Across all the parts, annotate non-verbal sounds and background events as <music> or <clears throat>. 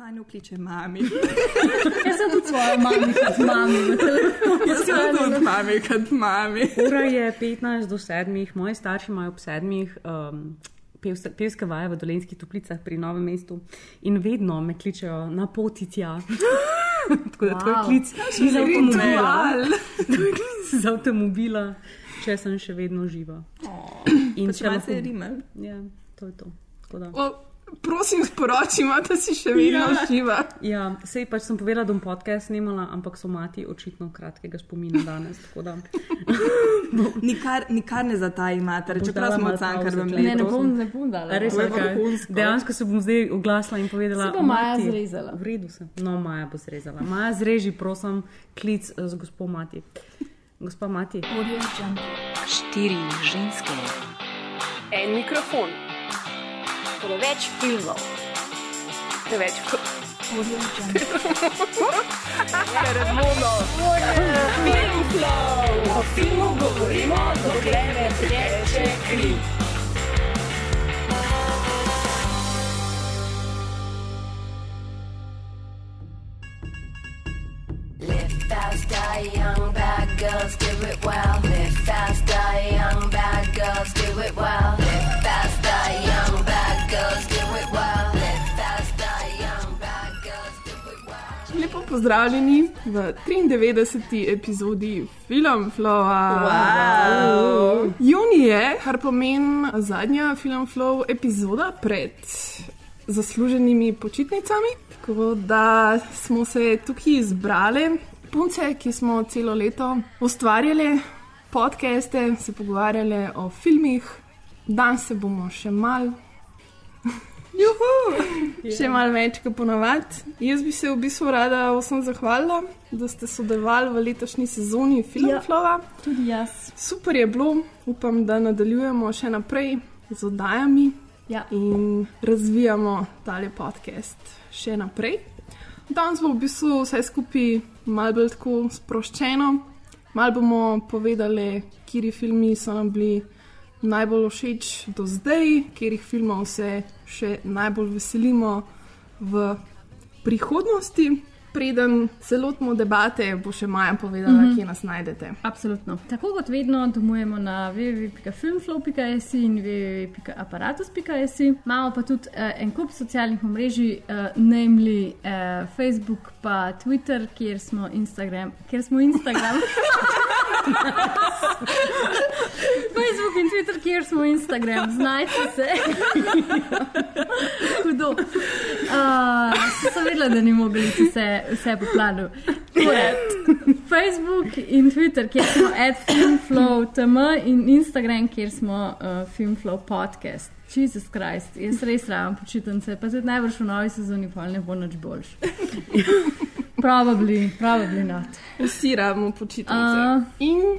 Sanju kliče mami. <laughs> Jaz sem tudi svojo mami, kot mami. Jaz sem tudi mami, kot mami. Ura je 15 do 7, moji starši imajo ob 7 um, pevske, pevske vaje v Dolenskih toplicah pri novem mestu in vedno me kličejo na poti tja. <laughs> Tako da to je Wow. klic iz avtomobila. To je klic iz avtomobila, če sem še vedno živa. In Pa če imaš lahko- rimel. Ja, to je to. Tako da- O, prosim, sporočimo, da si še vedno Ja. živa. Ja, sej pač sem povedala, da bom podcast snimala, ampak so mati očitno kratkega spomina danes. tako da- <laughs> Nikar, nikar ne zataj mater, Boš čeprav dala smo od Cankarjevem pavze, Ne, ne bom, ne bom dala. Res, je. Dejansko se bom zdaj oglasila in povedala, Se bo Maja "Mati, zrezala." V redu sem. No, Maja bo zrezala. Maja zreži, prosim, klic eh, z gospod Mati. Gospa Mati. Štiri ženske, En mikrofon, preveč filmov, preveč o filmu govorimo, dokler ne teče kri. Live fast, die young, bad girls do it well. Live fast, die young, bad girls do it well. Pozdravljeni v 93. epizodi Film Flowa. Wow. Juni je, kar pomeni zadnja Film Flow epizoda pred zasluženimi počitnicami. Tako da smo se tukaj zbrali, punce, ki smo celo leto ustvarjali podcaste, se pogovarjali o filmih. Danes se bomo še mal. Juhu! <laughs> Še malo več kot ponovadi. Jaz bi se v bistvu rada vsem zahvalila, da ste sodelovali v letošnji sezoni Filmflova. Ja. Tudi jaz. Super je bilo, upam, da nadaljujemo še naprej z oddajami Ja. in razvijamo tale podcast še naprej. Danes bo v bistvu vse skupaj malo bolj tako sproščeno, malo bomo povedali, kateri filmi so nam bili najbolj všeč do zdaj, katerih filmov se še najbolj veselimo v prihodnosti. Preden se lotimo debate, bo še Maja povedala, mm -hmm. kje nas najdete. Absolutno. Tako kot vedno, domujemo na www.filmflow.js in www.aparatus.js. Imamo pa tudi uh, en kup socialnih omrežij, uh, namely uh, Facebook, pa Twitter, kjer smo Instagram. Kjer smo Instagram. <laughs> <laughs> Facebook in Twitter, kjer smo Instagram, znajte se. Hudo. Uh, sem vedela, da ni mogli iti vse, vse po planu. Torej, Facebook in Twitter, kjer smo @filmflow.tm in Instagram, kjer smo uh, Filmflow podcast. Jezus Krist, jaz res rabim počitnice, pa tudi najbrž v novi sezoni pa ne bo nič boljš. <laughs> Probably, probably not. Vsi rabimo počitnice. A. In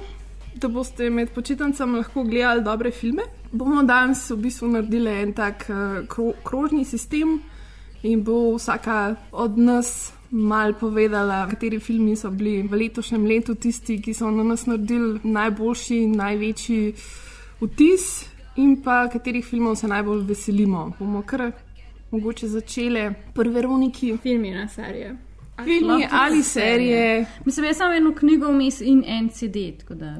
da boste med počitnicami lahko gledali dobre filme, bomo danes v bistvu naredili en tak uh, kro krožni sistem in bo vsaka od nas mal povedala, kateri filmi so bili v letošnjem letu tisti, ki so na nas naredili najboljši, največji vtis. In pa katerih filmov se najbolj veselimo. Bomo kar mogoče začeli pri Veroniki. Filmi na serije. Filmi ali serije. serije, Mislim, jaz sem eno knjigo vmes in en CD, tako da.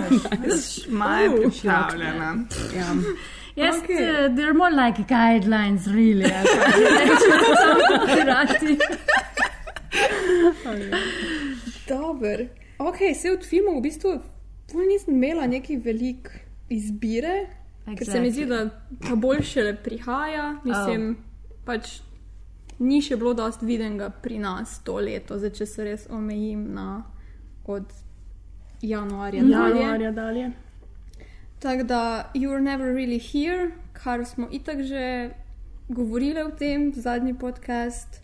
<laughs> Maja pripravljena. Ja. Yes, Okay. okay. uh, they're more like guidelines, really. ali pa <laughs> če rečem, samo hkrati. dober. Ok, se od filmov v bistvu nisem imela neki velik izbire, exactly. ker se mi zdi, da ta boljše le prihaja. Mislim, oh. pač ni še bilo dosti videnega pri nas to leto, zdaj če se res omejim na od januarja dalje. Januarja dalje. Tako da, you were never really here, kar smo itak že govorili o tem, zadnji podcast.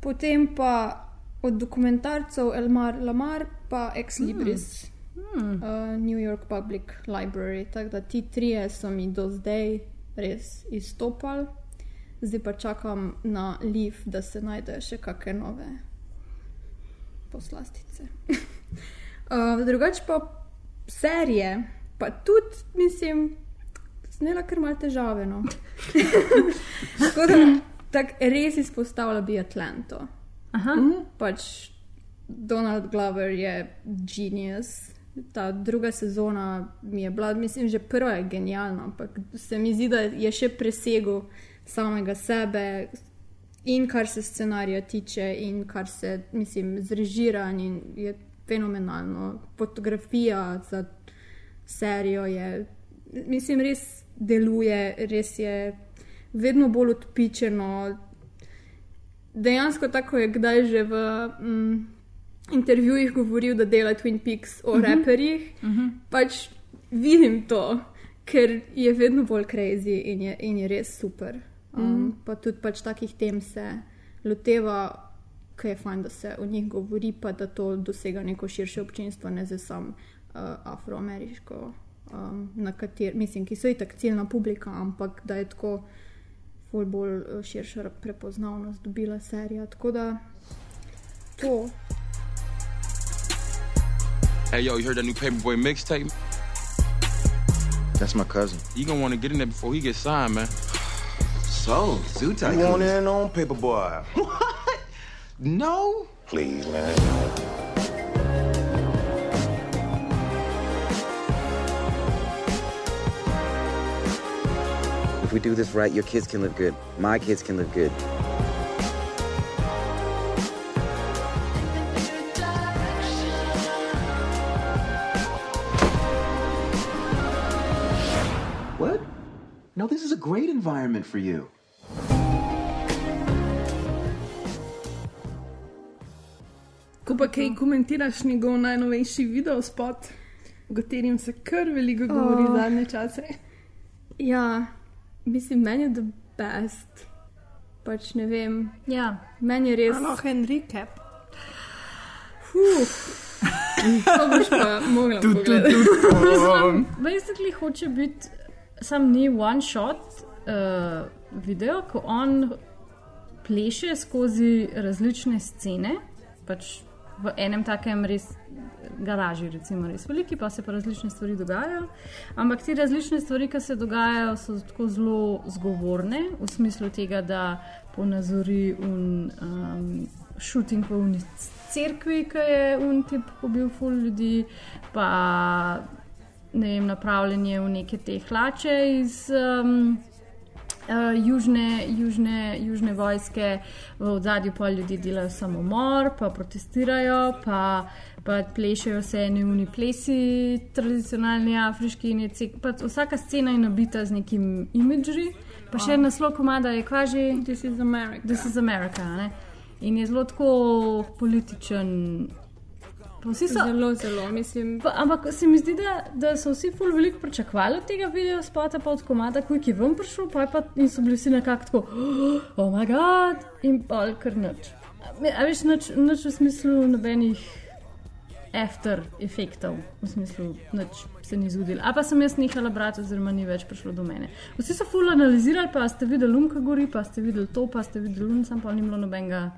Potem pa od dokumentarcev Elmar Lamar, pa Ex Libris, hmm. uh, New York Public Library. Tako da ti trije so mi do zdaj res izstopali, zdaj pa čakam na Leaf, da se najdejo še kakšne nove poslastice. <laughs> uh, drugače pa serije, pa tudi, mislim, snela kar mal težave. No. <laughs> Tako da tako res izpostavlja bi Atlanto. Aha, Pač Donald Glover je genius. Ta druga sezona mi je bila, mislim, že prva je genialna, ampak se mi zdi, da je še presegel samega sebe, in kar se scenarija tiče, in kar se, mislim, zrežiran, je fenomenalno. Fotografija za serijo je, mislim, res deluje, res je vedno bolj odpičeno. Dejansko tako je kdaj že v mm, intervjujih govoril, da dela Twin Peaks o uh -huh. raperjih. Uh -huh. Pač vidim to, ker je vedno bolj crazy in je, in je res super. Um, uh -huh. Pa tudi pač takih tem se loteva. Kaj je fajn, da se o njih govori, pa da to dosega neko širše občinstvo, ne za sam uh, afroameriško, um, na kater, mislim, ki so itak ciljna publika, ampak da je tako bolj uh, širša prepoznavnost dobila serija. Tako da to. Hey, yo, you heard that new Paperboy mixtape? That's my cousin. You gonna want to get in there before he gets signed, man. <sighs> So, Zoo You want in on Paperboy? <laughs> What? No. Please, man. If we do this right, your kids can live good. My kids can live good. A great environment for you. Ko pa kaj komentiraš njegov najnovejši video spot, o katerem se kar veliko govori oh. zadnje čase. Ja, mislim, meni je the best. Pač ne vem, ja. meni je res. Malo Henrike. <laughs> To boš pa mogla pogledati. <laughs> Basically hoče biti, sam ni one shot uh, video, ko on pleše skozi različne scene, pač v enem takem res garaži, recimo, res veliki, pa se pa različne stvari dogajajo. Ampak te različne stvari, ki se dogajajo, so tako zelo zgovorne, v smislu tega, da ponazori un um, shooting v unici cerkvi, ki je un tip pobil ful ljudi, pa ne vem, napravljanje v neke te hlače iz. Um, Uh, južne, južne, južne vojske, v zadju pa ljudje delajo samomor, pa protestirajo, pa, pa plešajo se eni plesi, tradicionalni afriški. in je cek- pač Vsaka scena je nabita z nekim imidžri, pa še naslov komada je kvaži. This is America. This is America. Ne? In je zelo tako političen. Pa Vsi so, Zelo, zelo, mislim. pa, ampak se mi zdi, da, da so vsi ful veliko pričakovali od tega video spota, pa od komada, ko je ven prišel, pa, je pa in so bili vsi nekako tako, oh moj bog, in pa kar noč. A veš, noč, noč v smislu nobenih after efektov, v smislu noč se ni zgodilo. A pa sem jaz nehala brati, oziroma ni več prišlo do mene. Vsi so ful analizirali, pa ste videli lumka gori, pa ste videli to, pa ste videli lun, sam pa ni bilo nobenega.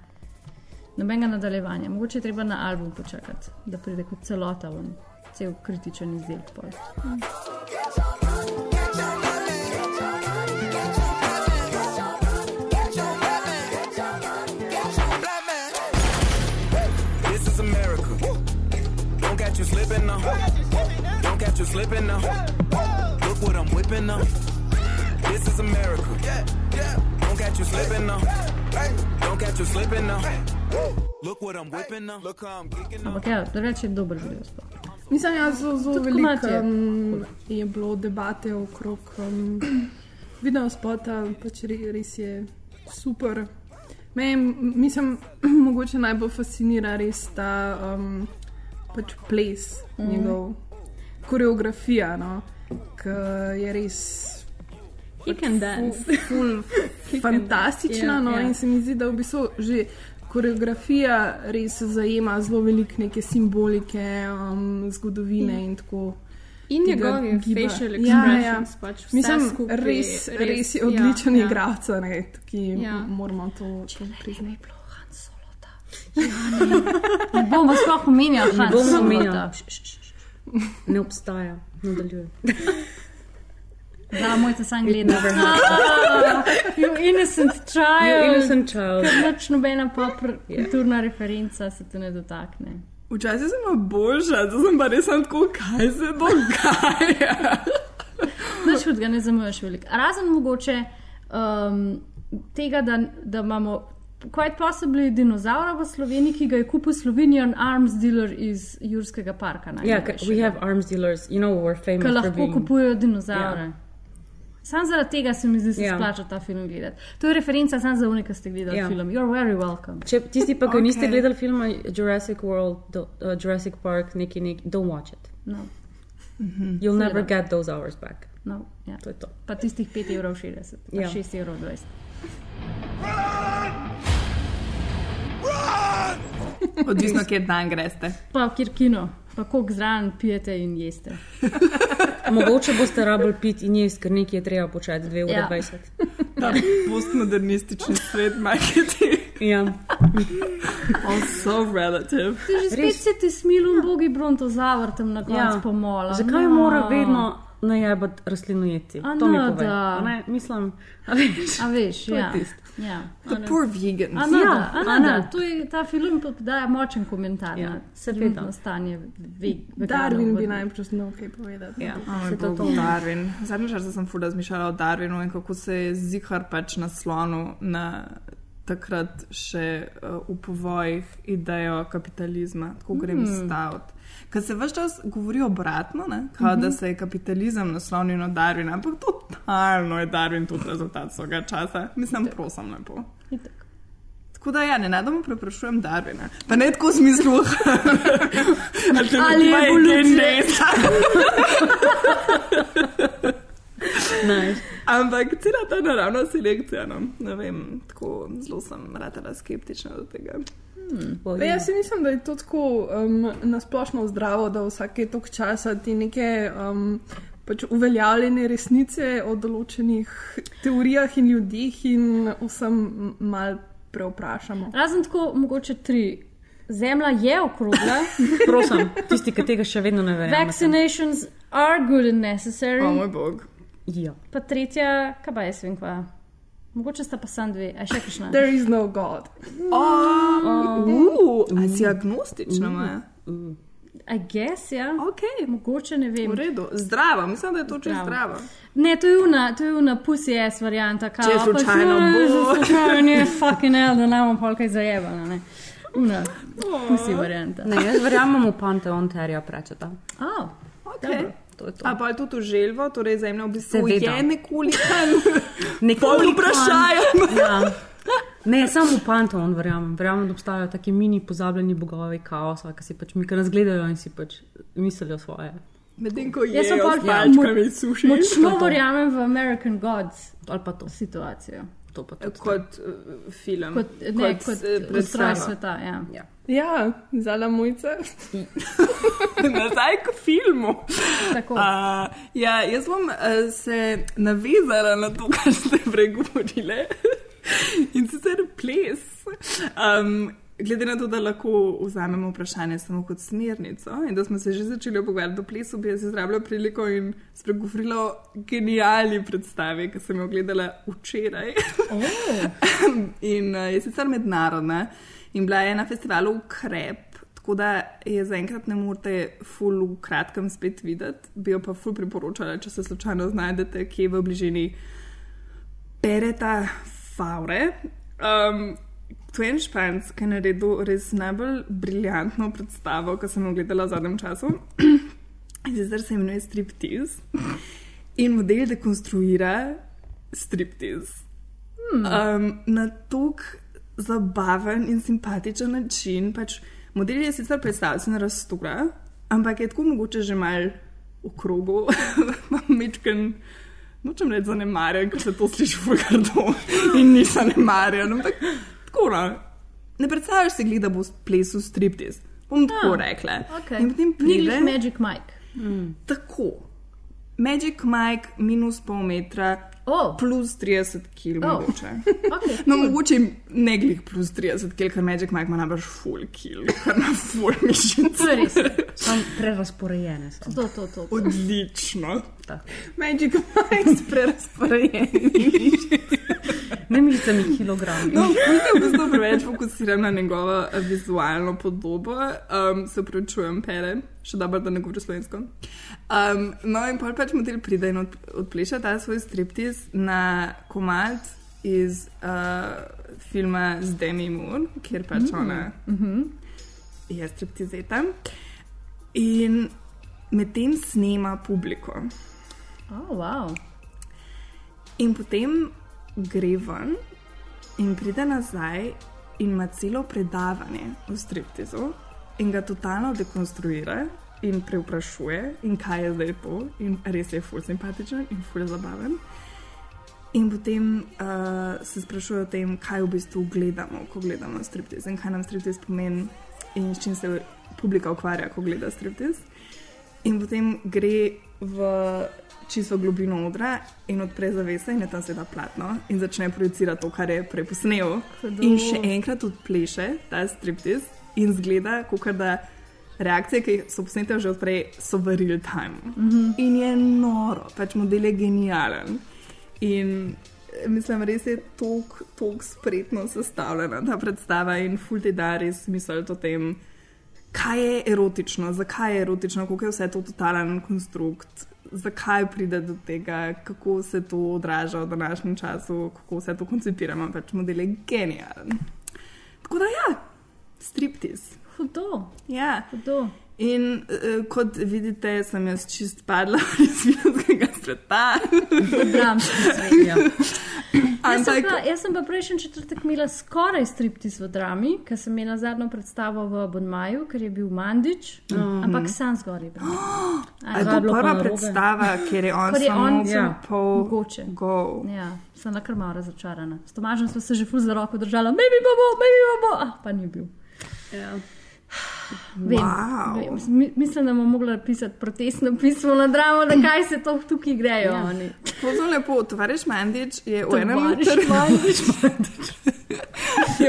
Nobenega nadaljevanja, mogoče je treba na album počakati, da pride kot celota, ven, cel kritičen izdelek. catch you slipping now. Don't catch you slipping now. Look what I'm whipping now. This is America. Don't catch you slipping now. Don't catch you slipping now. Look what I'm whipping now. Look how I'm kicking now. Ampak ja, drugače je dober video spot. Mislim, da zelo, zelo Tudi veliko komad je um, je bilo debate okrog um, video spota, pač re, res je super. Me, mislim, <clears throat> mogoče najbolj fascinira res ta um, pač ples, mm. njegov koreografija, no, ki je res. He can dance. Ful, ful, <laughs> fantastična. Ja, no, ja. In se mi zdi, da v bistvu že koreografija res zajema zelo veliko neke simbolike, um, zgodovine in tako. In njegovi facial Ja, ja. expressions, pač Mislim, skupaj, res, res, res je ja, odličen ja. ja, igralec, ja. ki Ja. ja. moramo to, to priznati. Ne bomo sploh omenjali, Ne Hans bomo omenjali. Ne obstaja, nadaljuje. Da, mojca sam gleda. Ah, You innocent child. You innocent child. Ker Nič nobena popkulturna yeah. referenca se te ne dotakne. Včasih sem bila boljša, zdaj sem pa res tako, kaj se dogaja. <laughs> Nič hudega ne zamuješ veliko. Razen mogoče um, tega, da, da imamo. Quite possibly dinozaura v Sloveniji, ki ga je kupil Slovenian arms dealer iz Jurskega parka. Yeah, c- we have arms dealers. You know, we're famous ki lahko being. kupujejo dinozaure. Ja. Sam zaradi tega se mi zdi, da se Ja. splača ta film gledati. To je referenca samo za unika, ki ste gledali Ja. film. You're very welcome. Če tisti pa, ki okay. niste gledali filma Jurassic World, do, uh, Jurassic Park, neki, neki, don't watch it. No, You'll Seveda. never get those hours back. no, ja. To je to. Pa tistih 5,60 evrov, pa Ja. 6,20 evrov. Odvisno, kje dan greste. Pa kjer kino, pa koliko zraven pijete in jeste. <laughs> Mogoče boste rabili pit in jesti, ker nekaj je treba početi 2 ure Ja. 20. Ta postmodernistični svet marketing. Ja. All so relative. Ti že spet Res. se ti smilom, bogi brontozavar tam na koncu Ja. pomola. Zakaj no. mora vedno najebati rastlino jeti? A To mi no, pove. da. A Ne, mislim, a veš. A veš, je ja. tisto. Ja. The a ne. poor vegans. A, no, Ja, da, a, a no, ne. da. To je, ta film pa daje močen komentar Ja, na seveda. trenutno stanje ve, Darwin bi veganov najprej znal kaj povedati. Ja, se to to. Darwin. Zadnjič sem ful razmišljala o Darwinu in kako se je zihar pač naslonil na takrat še uh, v povojih idejo kapitalizma, tako grem mm. staviti. Ker se vse čas govori obratno, ne? Kao, da se je kapitalizem naslonil na Darwina, ampak totalno je Darwin tudi rezultat svojega časa. Mislim, prosim lepo. Itak. Tako da ja, ne nadamo preprašujem Darwina. Pa ne tako v smislu, <laughs> Ali je evolucija. <laughs> Nice. Ampak cela ta naravna selekcija, no, ne vem, tako zelo sem ratela skeptična do tega. Pa yeah. jaz si mislim, da je to tako um, nasplošno zdravo, da vsake tok časa ti neke um, pač uveljavljene resnice o določenih teorijah in ljudeh in vsem mal preoprašamo. Razen tako, mogoče tri. Zemlja je okrogla, <laughs> Prosim, tisti, ki tega še vedno ne verjamete. vaccinations are good and necessary. O moj bog. Ja. Pa tretja, kaj pa jaz vem, kva. Mogoče sta pa sam dve, a še kakšna. There is no God. Oh, uh, a si agnostična, Maja? I guess, ja. Ok, Mogoče ne vem. v redu. Zdrava, mislim, da je to čez Zdrava. Ne, to je una, to je una pussy ass varianta. Če pač, slučajno "No, bo." že Slučajno je fucking hell, da nam pol kaj zajebana, ne. Una pussy varianta. Ne, jaz verjamem v Panteon Terja prečeta. Oh, Okay. To je to. A pa je tudi želvo, torej zemlja v bistvu Seveda. je <laughs> nekoliko Nekoli vprašajem. Ja. Ne, samo v Panteon verjamem. Verjamem, da obstajajo taki mini pozabljeni bogovi kaosa, ki si pač mi kar nas gledajo in si pač mislijo svoje. Medtem ko Jaz pa jejo pol s palčkami mo- suši. močno verjamem v American Gods Ali pa to. situacijo. To pa tudi. Kot uh, film. Kot, ne, kot, kot eh, ustroj predstava. sveta. Ja. Ja. Ja, zala mojca. <laughs> Nazaj k filmu. Tako. Uh, ja, jaz bom uh, se navezala na to, kar ste pregovorili. In sicer ples. Um, glede na to, da lahko vzamemo vprašanje samo kot smernico in da smo se že začeli pogovarjati o plesu, bi jaz izrabila priliko in spregovorila o genialni predstavi, ki sem jo gledala včeraj. <laughs> in uh, je sicer mednarodna in bila je na festivalu Ukrep. Tako da je zaenkrat ne morete ful v kratkem spet videti, bi jo pa ful priporočala, če se slučajno znajdete kje v bližini Pereta Faure. Um, to je en španc, ki je naredil res najbolj briljantno predstavo, ki sem jo gledala v zadnjem času. <clears throat> Sicer se imenuje striptease in model dekonstruira striptease. Um, na tok zabaven in simpatičen način. Pač model je sicer predstavljen rastura, ampak je tako mogoče že mal v krogu, <laughs> mečken. Nočem reči zanemarjen, ker se to sliši fulgardo in ni zanemarjen. Ampak tako, no. Ne predstavljaš si, glih, da bo plesal striptease. Bom tako rekla. Okay. In potem pride Magic Mike. tako. Magic Mike minus pol metra, Oh. plus 30 kg. Oh. Mogoče. Okay, No, mogoče ne glih plus 30 kg, ker Magic Mike ima najbrž full kg, ker ima full mišic. To je res. Sam prerasporejene so. To, to, to. Odlično. Tako. Magic Mike s prerasporejenimi. Ne mišicami kilogrami. No, v bistvu preveč fokusiram na njegovo eh, vizualno podobo. Um, se upravičujem, pere, še dobro, da ne govorim slovensko. Um, no, in pol pač model pride in od, odpleša ta svoj striptiz na komad iz uh, filma z Demi Moore, kjer pač mm. ona mm -hmm. je striptizeta. In medtem snema publiko. Oh, wow. In potem gre ven in pride nazaj in ima celo predavanje o striptizu in ga totalno dekonstruira in preuprašuje, in kaj je zdaj to, in res je ful simpatičen in ful zabaven. In potem uh, se sprašuje o tem, kaj v bistvu gledamo, ko gledamo striptiz in kaj nam striptiz pomeni in s čim se publika ukvarja, ko gleda striptiz. In potem gre v čisto globino odra in odpre zavese in je tam seveda platno in začne projicirati to, kar je prej posnel. Hudo. In še enkrat odpleše ta striptiz in zgleda, kot da reakcije, ki so posnete že odprej, so v real time. Mm -hmm. In je noro, pač model je genijalen. In eh, mislim, res je tako spretno sestavljena ta predstava in fulti da res misel o tem, kaj je erotično, zakaj je erotično, kako je vse to totalen konstrukt, zakaj pride do tega, kako se to odraža v današnjem času, kako vse to koncipiramo. Pač model je genijalen. Tako da ja, striptiz. Hudo. Ja. Hudo. In uh, kot vidite, sem jaz čist padla <laughs> iz filmskega sveta. Dramski svet. Ja. Jaz sem, Ampak pa, jaz sem pa prejšnji četrtek imela skoraj striptiz v drami, ker sem imela zadnjo predstavo v Bonmaju, ker je bil Mandič, mm -hmm. ampak sam zgoraj. <gasps> a je to prva predstava, kjer je on je samo on- ja. pol Mogoče. go. Ja, sem na kar malo razočarana. S Tomažem smo se že ful za roko držala, maybe pa bo, maybe pa bo, ah, pa ni bil. Ja. Vem, Wow. vem. Mi- Mislim, da bomo mogli pisati protestno pismo na dramo, da kaj se to tukaj grejo. Ja. oni. Zelo lepo, tovariš Mandič <laughs> je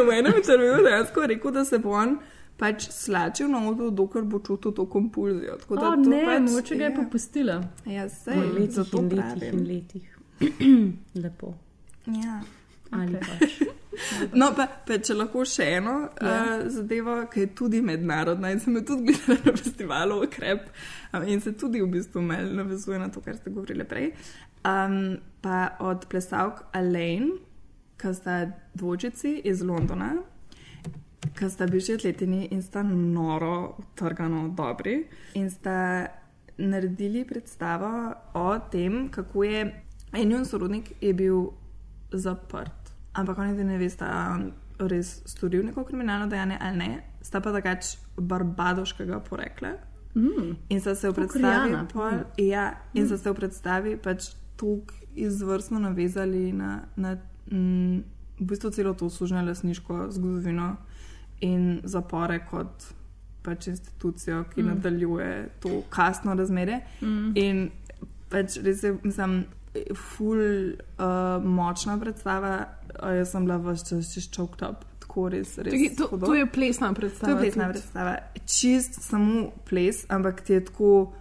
v enem intervjuju dejansko rekel, da se bo on pač slačil na vodu, dokler bo čutil to kompulzijo. Tako da O, to ne, pač mogoče ga je popustila. Ja, Po sej, letih zato in letih in letih. <clears throat> Lepo. Ja. Ali pač. <laughs> No, pa, pa če lahko še eno ja. uh, zadevo, ki je tudi mednarodna in sem jo tudi <laughs> gledala na festivalu Ukrep um, in se tudi v bistvu malo navezuje na to, kar ste govorili prej. Um, pa od plesalk Alain, ki sta dvojčici iz Londona, ki sta bili atletini in sta noro, utrgano dobri in sta naredili predstavo o tem, kako je en njun sorodnik je bil zaprt. Ampak oni tudi ne veste, ali je res storil neko kriminalno dejanje ali ne, sta pa takač barbadoškega porekla. Mm. In so se v predstavi, pol, ja, in so se v predstavi pač tako izvrstno navezali na, na mm, v bistvu celo to služno lasniško zgodovino in zapore kot pač institucijo, ki mm. nadaljuje to kasno razmerje. Mm. In pač res je, mislim, ful uh, močna predstava, uh, jaz sem bila vse čas čez choked up. Res, res Čakaj, to. To je plesna predstava To je plesna tudi. predstava. Čist samo ples, ampak ti je tako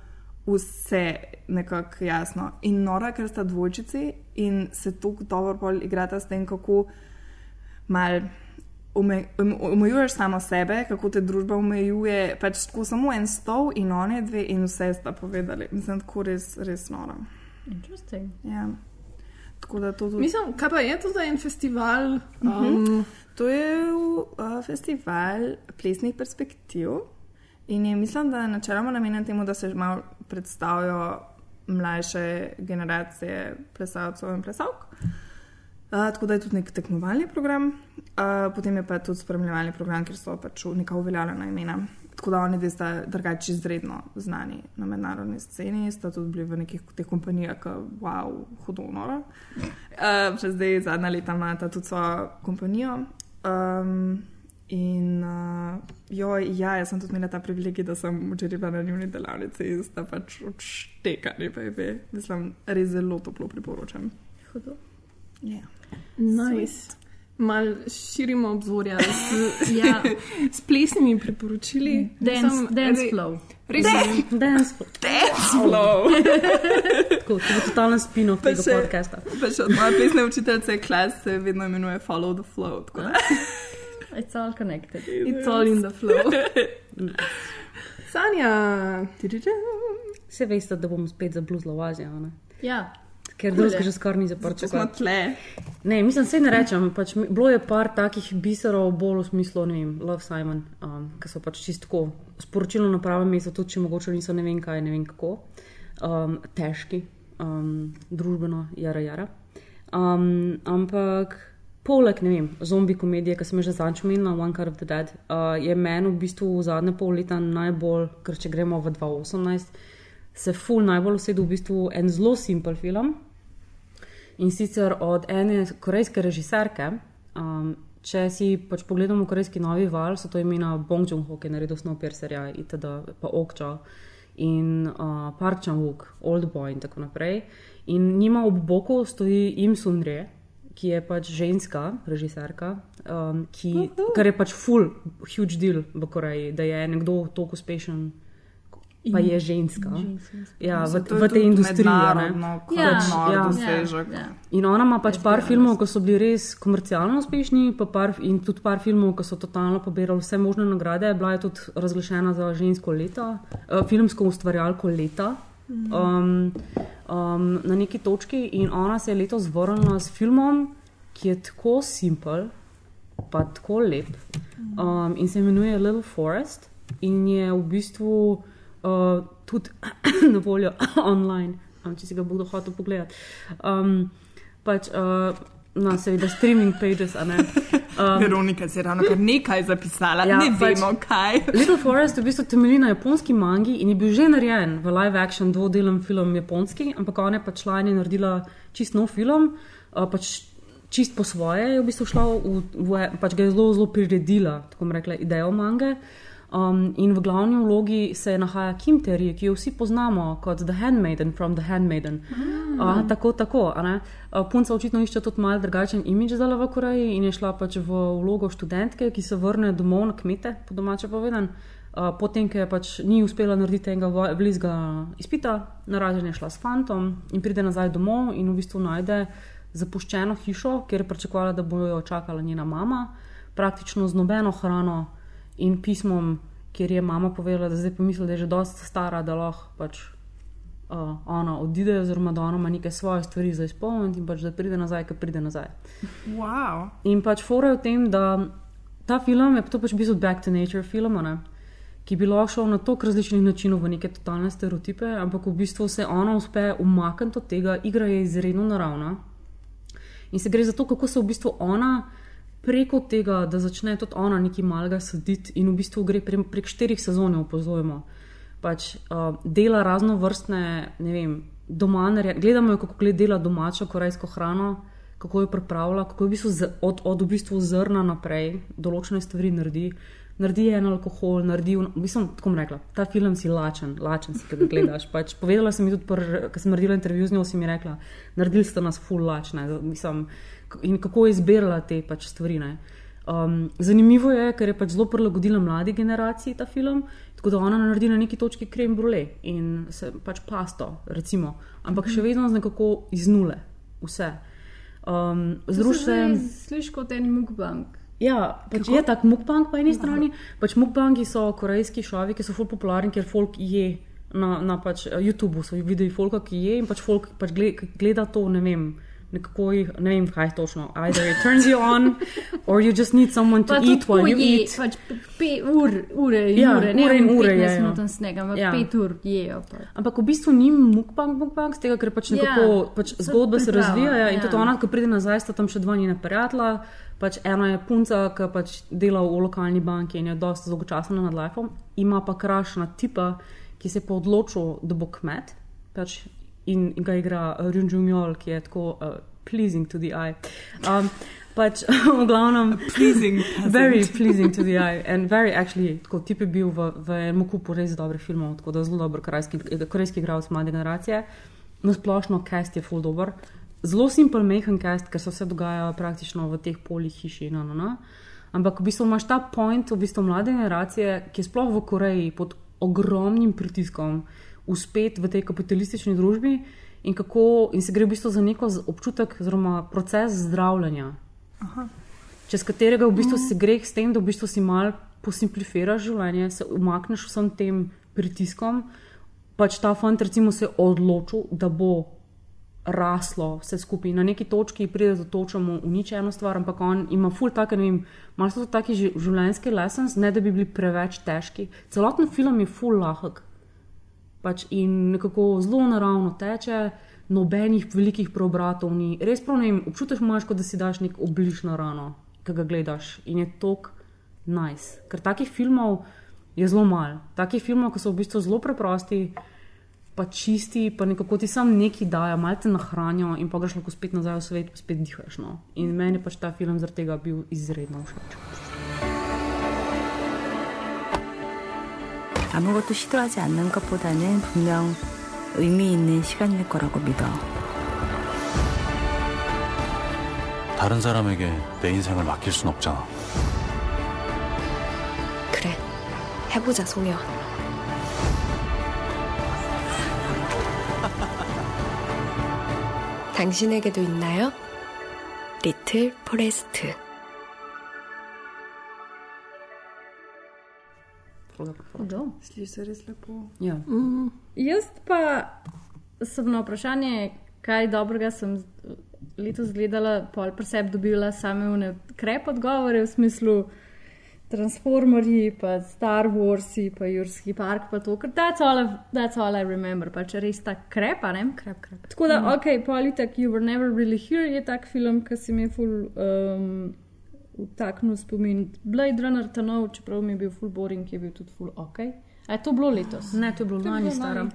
vse nekako jasno. In nora, ker sta dvojčici in se tako dobro pol igrata s tem, kako mal. Um- omejuješ samo sebe, kako te družba omejuje. Pač tako samo en stol in one dve, in vse sta povedali. Mislim, tako res, res noro. Interesting. Ja. Tako da to tudi. Mislim, kaj pa je to za en festival? Um, Um, to je uh, festival plesnih perspektiv in je, mislim, da je načeloma namenjen temu, da se malo predstavijo mlajše generacije plesalcev in plesalk. Uh, tako da je tudi nek tekmovalni program, uh, potem je pa tudi spremljevalni program, kjer so pač neka uveljavljena imena. Tako da oni dve sta drugače izredno znani na mednarodni sceni, sta tudi bili v nekih teh kompanijah, ki wow, hudo noro. Uh, <laughs> še zdaj, zadnja leta imata tudi svojo kompanijo. Um, in uh, joj, ja, jaz sem tudi imela ta privilegij, da sem včeraj bila na njuni delavnici in sta pač odštekali, pa je, mislim, res zelo toplo priporočam. Hudo. Nice. Mal širimo obzorja s, <laughs> Ja. <laughs> s plesnimi priporočili. Dance, Sam dance re- flow. Res je. Dance flow. Dance flow. <laughs> Tako, to bo totalno spino tega še- podcasta. Pa še od moje plesne učiteljice klas se vedno imenuje Follow the Flow. It's all connected. It's all in the flow. Sanja. Vse veste, da bom spet za blues lovazijo, ne? Ja. Ker drugega že skoraj ni zaprto. Če smo tle. Ne, mislim, se ne rečem. Pač, bilo je par takih biserov, bolj v smislu, ne vem, Love Simon, um, ki so pač čistko sporočilo na pravem mestu, tudi če mogoče niso ne vem kaj, ne vem kako, um, težki, um, družbeno, jara, jara. Um, ampak poleg, ne vem, zombi komedije, ki sem jo že zadnjič omenila, One Cut of the Dead, uh, je meni v bistvu v zadnje pol leta najbolj, ker če gremo v 2018, se ful najbolj usedel v bistvu en zelo simpel film. In sicer od ene korejske režiserke. Um, če si pač pogledamo korejski novi val, so to imena Bong Joon-ho, ki je naredil Snowpiercerja, itd., pa Okča in uh, Park Chan-wook, Old Boy in tako naprej. In njima ob boku stoji Im Sundre, ki je pač ženska režiserka, um, ki, kar je pač full, huge deal v Koreji, da je nekdo tako uspešen. Pa je ženska. Ja, v, v tej industriji. mednarodno Ja, kot nor ja. dosežek. Ja. In ona ima pač par filmov, ki so bili res komercialno uspešni, pa par, in tudi par filmov, ki so totalno pobirali vse možne nagrade. Bila je tudi razglašena za žensko leto, uh, filmsko ustvarjalko leta. Um, um, na neki točki in ona se je letos vrnila s filmom, ki je tako simpel, pa tako lep um, in se imenuje Little Forest in je v bistvu uh, tudi <coughs> na voljo <coughs> online, um, če si ga bo kdo hotel pogledati. Um, pač, uh, no, seveda, streaming pages, a ne. <laughs> Um, Veronika si je ravno kar nekaj zapisala, Ja, ne pač- vemo kaj. <laughs> Little Forest v bistvu temelji na japonski mangi in je bil že narejen v live action dvodelen film japonski, ampak ona je pač je naredila čist nov film, uh, pač čist po svoje je v bistvu šla v, v pač ga je zelo, zelo priredila, tako rekla, idejo mange. Um, in v glavni vlogi se nahaja Kim Terry, ki jo vsi poznamo kot The Handmaiden from The Handmaiden. Uh, tako, tako. Uh, punca očitno išče tudi malo drugačen imidž zdaj v Koreji in je šla pač v vlogo študentke, ki se vrne domov na kmete, po domače povedan. Uh, potem, je pač ni uspela narediti enega bližnjega izpita, naražen je šla s fantom in pride nazaj domov in v bistvu najde zapuščeno hišo, kjer je pričakovala, da bo jo čakala njena mama, praktično z nobeno hrano in pismom, kjer je mama povedala, da zdaj pomisli, da je že dosti stara, da lahko pač uh, ona odide, oziroma da ona ima neke svoje stvari za izpolniti in pač da pride nazaj, ker pride nazaj. Wow. In pač fora je v tem, da ta film je to pač bil Back to Nature film, ne, ki bi lahko šel na toliko različnih načinov v neke totalne stereotipe, ampak v bistvu se ona uspe umakniti od tega, igra je izredno naravna. In se gre za to, kako se v bistvu ona preko tega, da začne tudi ona nekaj malega saditi in v bistvu gre pre, prek štirih sezon, jo opozorujemo. Pač uh, dela raznovrstne, ne vem, domanere, gledamo jo, kako gleda dela domačo korejsko hrano, kako jo pripravlja, kako v bistvu z, od, od v bistvu zrna naprej določene stvari naredi. Naredi en alkohol, naredi, v bistvu, tako rekla, ta film si lačen, lačen si, ki ga gledaš. <laughs> Pač, povedala sem mi tudi, ko sem naredila intervju z njo, si mi rekla, naredili ste nas full lačne. Mislim, in kako je izbirala te pač stvari. ne. Um, zanimivo je, ker je pač zelo prilagodila mladi generaciji ta film, tako da ona naredi na neki točki krem brule in se pač pasto, recimo, ampak še vedno z nekako iz nule, vse. Um, Združ se. Slišiš kot en mukbang. Ja, pač je tak mukbang po eni strani. Pač mukbangi so korejski šovi, ki so ful popularni, ker folk je na, na pač eh, YouTubu, so videli folka, ki je in pač folk pač gleda to, ne vem. Nekako jih, ne vem, kaj točno. Either it turns you on, or you just need someone to Pa eat while you je, eat. pač pe, ur, ure Ja, ure, ne ure in on ure 15 jejo. minut snega, ampak Ja. 5 ur jejo. Pa. Ampak v bistvu ni mukbang, mukbang, z tega, ker pač nekako Ja, pač se zgodbe se priprava, razvijajo in ja. tudi ona, ko pride nazaj, sta tam še dva njena prijatelja. Pač ena je punca, ki pač dela v lokalni banki in je dosta dolgočasna nad lifeom, ima pa krašna tipa, ki se je pa odločil, da bo kmet pač, in ga igra Run Jung ki je tako uh, pleasing to the eye. Um, pač <laughs> v glavnem. Pleasing. <laughs> Very pleasing to the eye. And very actually, tako tip je bil v, v enem kupu res dobrih filmov, tako da zelo dober korejski, korejski igralec mlade generacije. Na splošno cast je full dober. zelo simpel mehen cast, ker se vse dogaja praktično v teh polih hiši. No, no, no. Ampak v bistvu imaš ta point, v bistvu mlade generacije, ki je sploh v Koreji pod ogromnim pritiskom, uspet v tej kapitalistični družbi in, kako, in se gre v bistvu za neko občutek, oziroma proces zdravljenja. Aha. Čez katerega v bistvu Mm. si greh s tem, da v bistvu si mal posimplifiraš življenje, se umakneš vsem tem pritiskom. Pač ta fant, recimo, se je odločil, da bo raslo vse skupaj. Na neki točki pride do točemo uniči eno stvar, ampak on ima ful take, ne vem, malo so to taki ži- življenjski lessons, ne da bi bili preveč težki. Celoten film je ful lahek. Pač in nekako zelo naravno teče, nobenih velikih preobratov ni. Res prav ne vem, občutiš imaš, kot da si daš nek obliž na rano, ki ga gledaš in je tok nice. Ker takih filmov je zelo malo. Takih filmov, ki so v bistvu zelo preprosti, pa čisti, pa nekako ti sam neki dajo, malo te nahranijo in pa greš lahko spet nazaj v svet, spet dihaš. No. In meni pač ta film zaradi tega bil izredno všeč. 아무것도 시도하지 않는 것보다는 분명 의미 있는 시간일 거라고 믿어. 다른 사람에게 내 인생을 맡길 순 없잖아. 그래, 해보자, 송혜원. <laughs> 당신에게도 있나요? 리틀 포레스트. Sliši se res lepo. Ja. Mm. Jaz pa sem na vprašanje, kaj dobrega sem z- letos gledala, pol pri sebi dobila same une krep odgovore v smislu Transformerji, pa Star Warsi, pa Jurski park, pa to, ker that's all, I- that's all I remember, pač res ta krepa, ne? Krep, krep. Tako da, mm. ok, politik, You Were Never Really Here je tak film, ki si mi je ful um, vtaknil spomin. Blade Runner, ta nov, čeprav mi je bil ful boring, je bil tudi ful ok. A je to bilo letos? Ne, to je bilo lani, stara.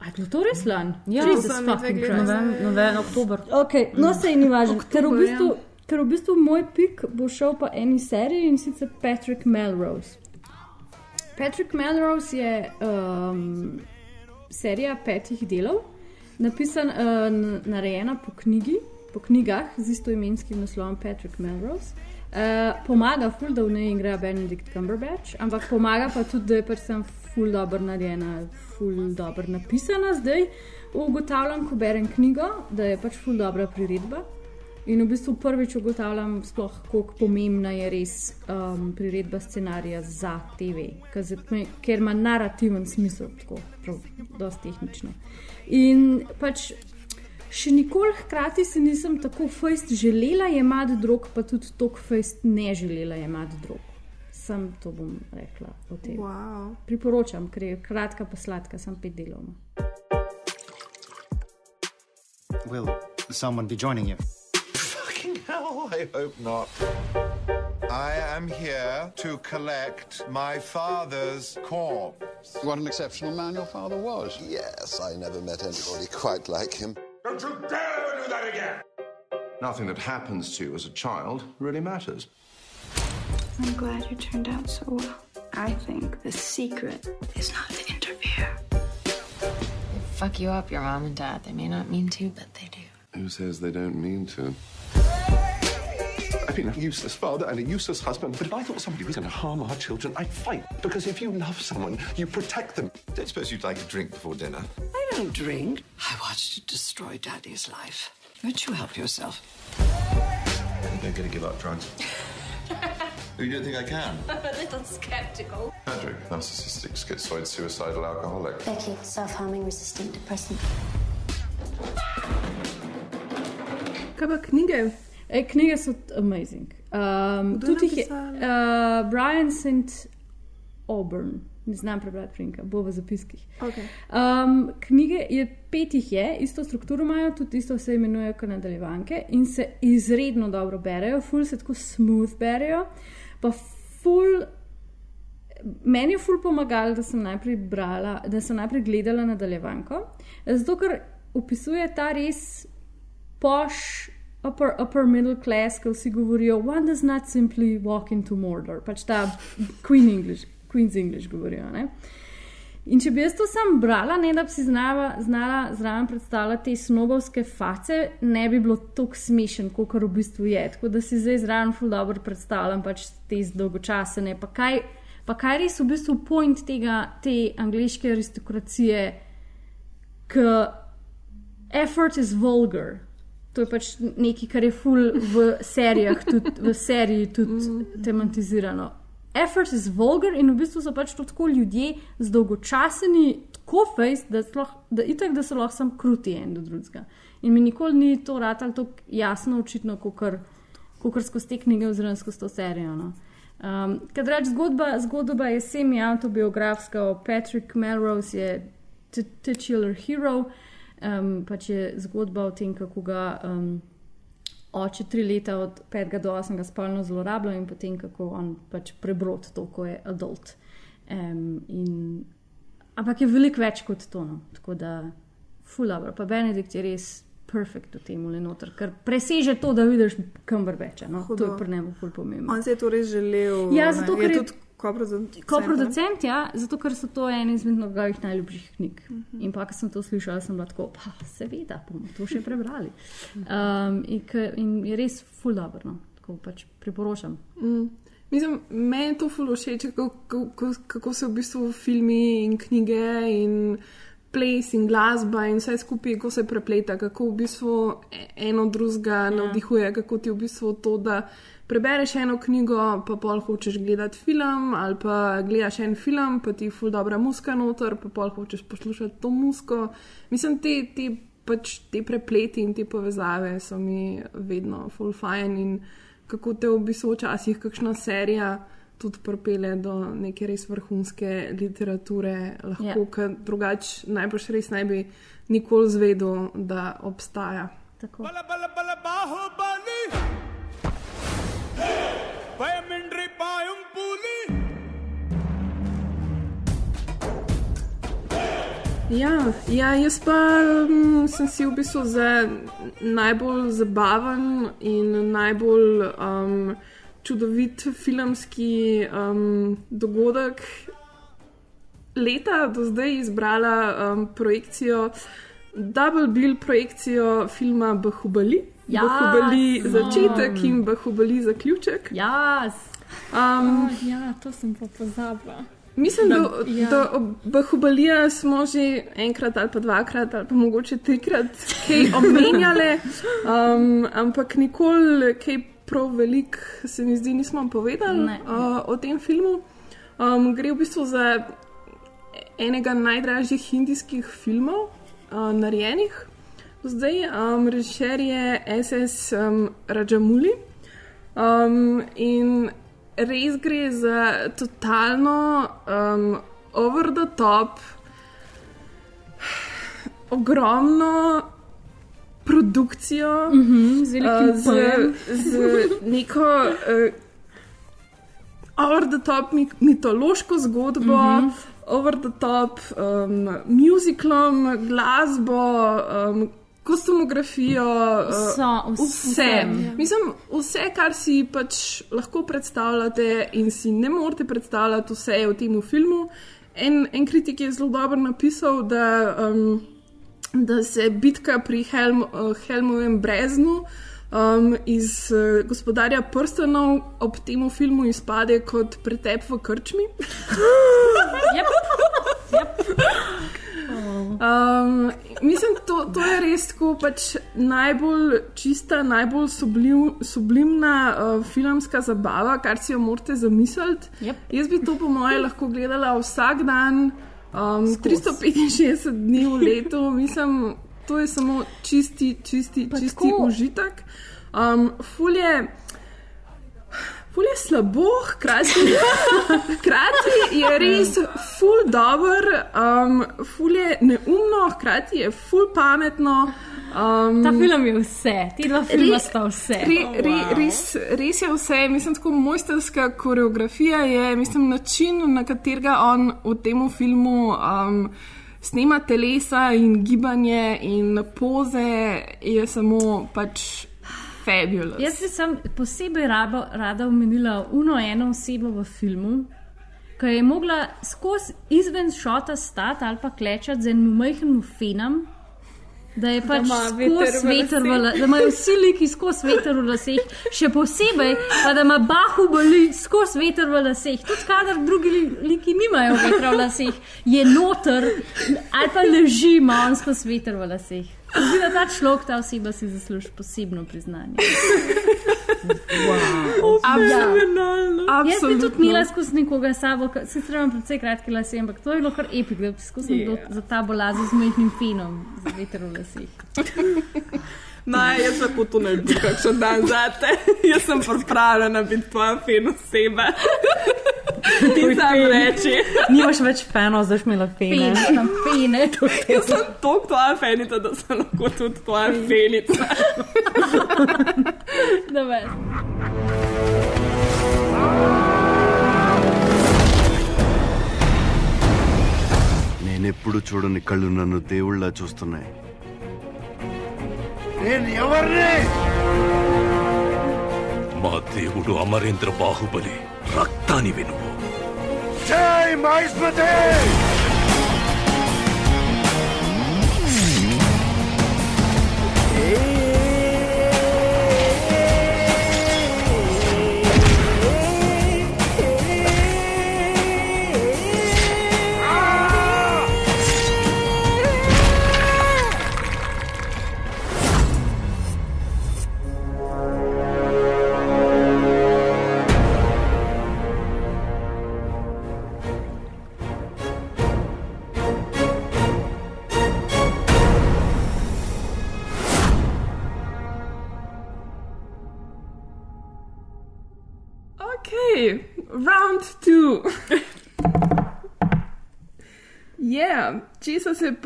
A je bilo to res lani? Ja, Jesus to sem mi fucking dve Christ. gledala. Novem- noven- oktober. Ok, no se je ni važno. Ker v Oktober, bistvu. ja. Ker v bistvu moj pik bo šel po eni seriji in sicer Patrick Melrose. Patrick Melrose je um, serija petih delov, napisan, uh, narejena po knjigi, po knjigah z istoimenskim naslovom Patrick Melrose. Uh, pomaga ful, da v njej igra Benedict Cumberbatch, ampak pomaga pa tudi, da je pač sem ful dobro narejena, ful dobro napisana. Zdaj ugotavljam, ko berem knjigo, da je pač ful dobra priredba. In v bistvu prvič ugotavljam, sploh, kako pomembna je res um, priredba scenarija za TV, ker ima narativen smisel, tako dosti tehnično. In pač še nikoli hkrati si nisem tako fejst želela jemati drog, pa tudi tako fejst ne želela jemati drog. Sam to bom rekla o tem. Wow. Priporočam, ker je kratka pa sladka, sem pet delov. no. Will someone be joining you? Fucking hell, I hope not. I am here to collect my father's corpse. What an exceptional man your father was. Yes, I never met anybody quite like him. Don't you dare do that again! Nothing that happens to you as a child really matters. I'm glad you turned out so well. I think the secret is not to interfere. They fuck you up, your mom and dad. They may not mean to, but they do. Who says they don't mean to? I've been a useless father and a useless husband, but if I thought somebody was going to harm our children, I'd fight. Because if you love someone, you protect them. Don't suppose you'd like a drink before dinner? I don't drink. I watched you destroy Daddy's life. Won't you help yourself? I'm going to give up drugs. <laughs> you don't think I can? I'm <laughs> a little skeptical. Patrick, narcissistic, schizoid, suicidal alcoholic. Becky, self-harming resistant depressant. Kaj pa knjige? E, knjige so amazing. Um, Kdo je tudi je uh, Brian St. Auburn, ne znam prebrati Frinka, bo v zapiskih. Okay. Um, knjige je pet jih je, isto strukturo imajo, tudi isto se imenujejo kot nadaljevanke in se izredno dobro berejo, ful se tako smooth berejo. Pa ful, meni je ful pomagalo, da sem najprej brala, da sem najprej gledala nadaljevanko, zato ker opisuje ta res poš. Upper, upper middle class, ki vsi govorijo, one does not simply walk into Mordor, pač ta Queen English, Queen's English govorijo. Ne? In če bi jaz to sam brala, ne da bi si znala, znala zraven predstavljati te snobovske face, ne bi bilo tako smešen, kot v bistvu je. Tako da si zdaj zraven ful dobro predstavljam pač te dolgočasene. Pa kaj, pa kaj res v bistvu point tega, te angliške aristokracije, ki effort is vulgar. To je pač nekaj, kar je ful v serijah, tudi v seriji tudi tematizirano effort is vulgar in v bistvu so pač tako ljudje z dolgočaseni, tako face, da, da, itak, da so lahko sam kruti en do drugega. In mi nikoli ni to ratalo tako jasno, očitno, kot skozi te knjige oziroma skozi to serijo. No. Um, Kad reč zgodba, zgodba je semi-autobiografska o Patrick Melrose, je titular hero, um, pač je zgodba o tem, kako ga. Um, oče tri leta od 5 do 8 spolno zlorabljal in potem kako on pač prebrod to, ko je adult. Um, in, ampak je veliko več kot to. No. Tako da, fulabro, pa Benedikt je res perfekt v tem le noter, ker preseže to, da vidiš kambrbeče. No. To je pri njemu ful pomembno. On se je torej želel. Ja, zato ker je, je tudi koproducent. Koproducent, ja, zato ker so to ene izmed njegovih najljubših knjig. Uh -huh. In pa, ko sem to slišala, sem bila tako, pa seveda, bomo to še prebrali. Um, in, in je res ful dobro, no. tako pač priporočam. Mm. Mislim, meni je to ful všeč, kako, kako, kako se v bistvu filmi in knjige in ples in glasba in vse skupaj, kako se prepleta, kako v bistvu e, eno drugega ja. navdihuje, kako ti v bistvu to, da prebereš eno knjigo, pa pol hočeš gledati film, ali pa gledaš en film, pa ti ful dobra muska noter, pa pol hočeš poslušati to musko. Mislim, te, te, pač, te prepleti in te povezave so mi vedno ful fajn in kako te v bistvu včasih kakšna serija. Tudi pripele do neke res vrhunske literature, lahko, yeah. ker drugače najbrž res ne bi nikoli zvedel, da obstaja. Tako. Bala, bala, bala, baho, பயமின்றி பாயும் புலி Ja, ja, jaz pa um, sem si v bistvu za najbolj zabaven in najbolj um, čudovit filmski um, dogodek leta do zdaj izbrala um, projekcijo, Double Bill projekcijo filma Bahubali. Ja, Bahubali začetek in Bahubali zaključek. Yes. Um, oh, ja, to sem pa pozabila. Mislim, da, ja. da ob Bahubalija smo že enkrat ali pa dvakrat ali pa mogoče trikrat kaj <laughs> omenjali, um, ampak nikoli kaj prav velik se mi zdi nismo povedali uh, o tem filmu. Um, gre v bistvu za enega najdražjih indijskih filmov, uh, narejenih zdaj, um, režiser je SS um, Rajamuli. Um, in res gre za totalno um, over the top, ogromno produkcijo, mm -hmm, z, uh, z, z neko uh, over the top mitološko zgodbo. Mm -hmm. Over the top, um, muziklom, glasbo, um, kostumografijo, vso, vse. vse. Mislim, vse, kar si pač lahko predstavljate, in si ne morete predstavljati, vse je v tem filmu. En, en kritik je zelo dobro napisal, da, um, da se bitka pri Helm, uh, Helmovem breznu. Um, iz uh, gospodarja prstanov ob tem filmu izpade kot pretep v krčmi. <laughs> yep. Yep. Um, mislim, to, to je res tako pač najbolj čista, najbolj sublim, sublimna uh, filmska zabava, kar si jo morate zamisliti. Yep. Jaz bi to, po mojem, lahko gledala vsak dan, um, 365 dni v letu. Mislim, to je samo čisti, čisti, čisti užitek. Um, fulje. Je slabo, hkrati, <laughs> hkrati je res ful dobr, um, ful je neumno, hkrati je ful pametno. Um, Ta film je vse, ti dva filma sta vse. Re, re, res, res je vse, mislim, tako mojsterska koreografija je, mislim, način, na katerega on v tem filmu. Um, Snema telesa in gibanje in poze je samo pač fabulous. Jaz bi sem posebej rabo, rada omenila uno eno osebo v filmu, ki je mogla skozi izven šota stati ali pa klečati z enim majhnim fenom. Da je pač skozi veter v laseh. la- da imajo vsi liki skozi veter v laseh, še posebej pa da ima bahubali skozi veter v laseh. Tudi kadar drugi li- liki nimajo vetra v laseh, je noter ali pa leži ima on skozi veter v laseh. Zdi se, da ta človek, ta oseba si zasluži posebno priznanje. Wow. Absolutno. Jaz bi tudi imela skozi nekoga sabo, sicer imam precej kratke lase, ampak to je bilo kar epik, da bi skozi Yeah. yeah. za ta bolazo z majhnim finom, z veter v laseh. Naj, jaz lahko to naredim, kakšen dan zate. <laughs> jaz sem pripravljena biti tvoja fin oseba. <laughs> Ti sam reči. Nimaš več fenov, zdaj imela fene. Fene, tam fene. Jaz sem toliko tvoja fenica, da sem lahko tudi tvoja fenica. Dobar. నేనెప్పుడు చూడని కళ్ళు నన్ను దేవుళ్ళ చూస్తున్నాయి నేను ఎవరిని? మా దేవుడు అమరేంద్ర బాహుబలి రక్తాని వినువు జై Maheshmati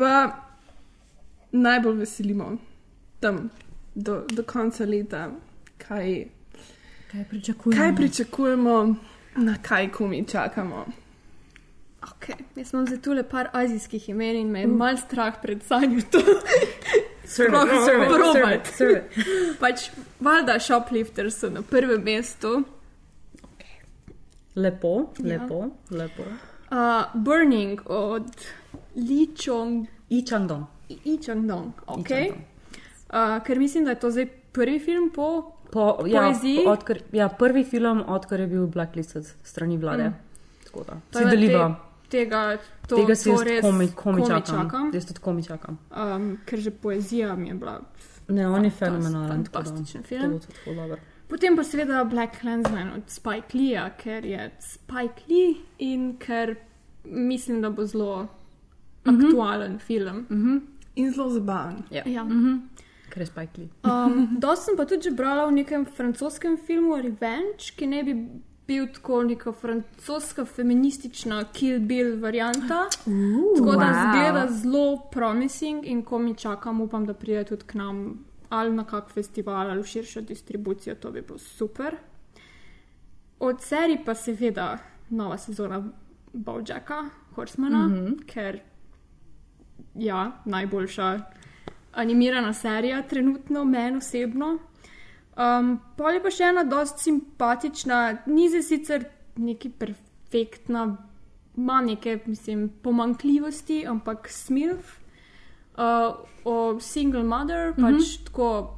pa najbolj veselimo tam do, do konca leta, kaj, Kaj pričakujemo? kaj pričakujemo, na kaj komi čakamo. Okay. Jaz imam zdaj tule par azijskih imen in me je mal strah pred sanjo to. Sploh serve it, serve pač valjda shoplifters so na prvem mestu. Lepo, Ja. lepo, lepo. Uh, Burning od Li Chong. I Changdong. I Changdong, ok. Changdong. Uh, ker mislim, da je to zdaj prvi film po, Po, ja, poeziji. odkar, ja, prvi film, odkar je bil blacklisted strani vlade. Mm. Tako da. Tako Si deliva. Te, tega, to, Tega si to res komi, komi komi čakam. čakam. Jaz tudi komi čakam. Um, ker že poezija mi je bila Ne, on je fenomenalen. tako Fantastičen To film. bo tudi ful dobro. Potem pa seveda Black Clansman od Spike Leeja, ker je Spike Lee in ker mislim, da bo zelo Mhm. aktualen film. In zelo zabaven. Ja. Ja. Ker je Lee. Um, <laughs> Dosti sem pa tudi že brala v nekem francoskem filmu Revenge, ki ne bi bil tako neka francoska feministična Kill Bill varianta. Uh, tako da wow. zgleda zelo promising in ko mi čakam, upam, da pride tudi k nam ali na kak festival ali v širšo distribucijo, to bi bilo super. Od serij pa seveda nova sezona Bowjacka, Horsemana, mm Mhm. -hmm. ker ja, najboljša animirana serija, trenutno meni osebno. Um, pol je pa še ena dost simpatična, ni zdaj sicer neki perfektna, ima neke, mislim, pomankljivosti, ampak smilf. Uh, o single mother, mm -hmm. pač tako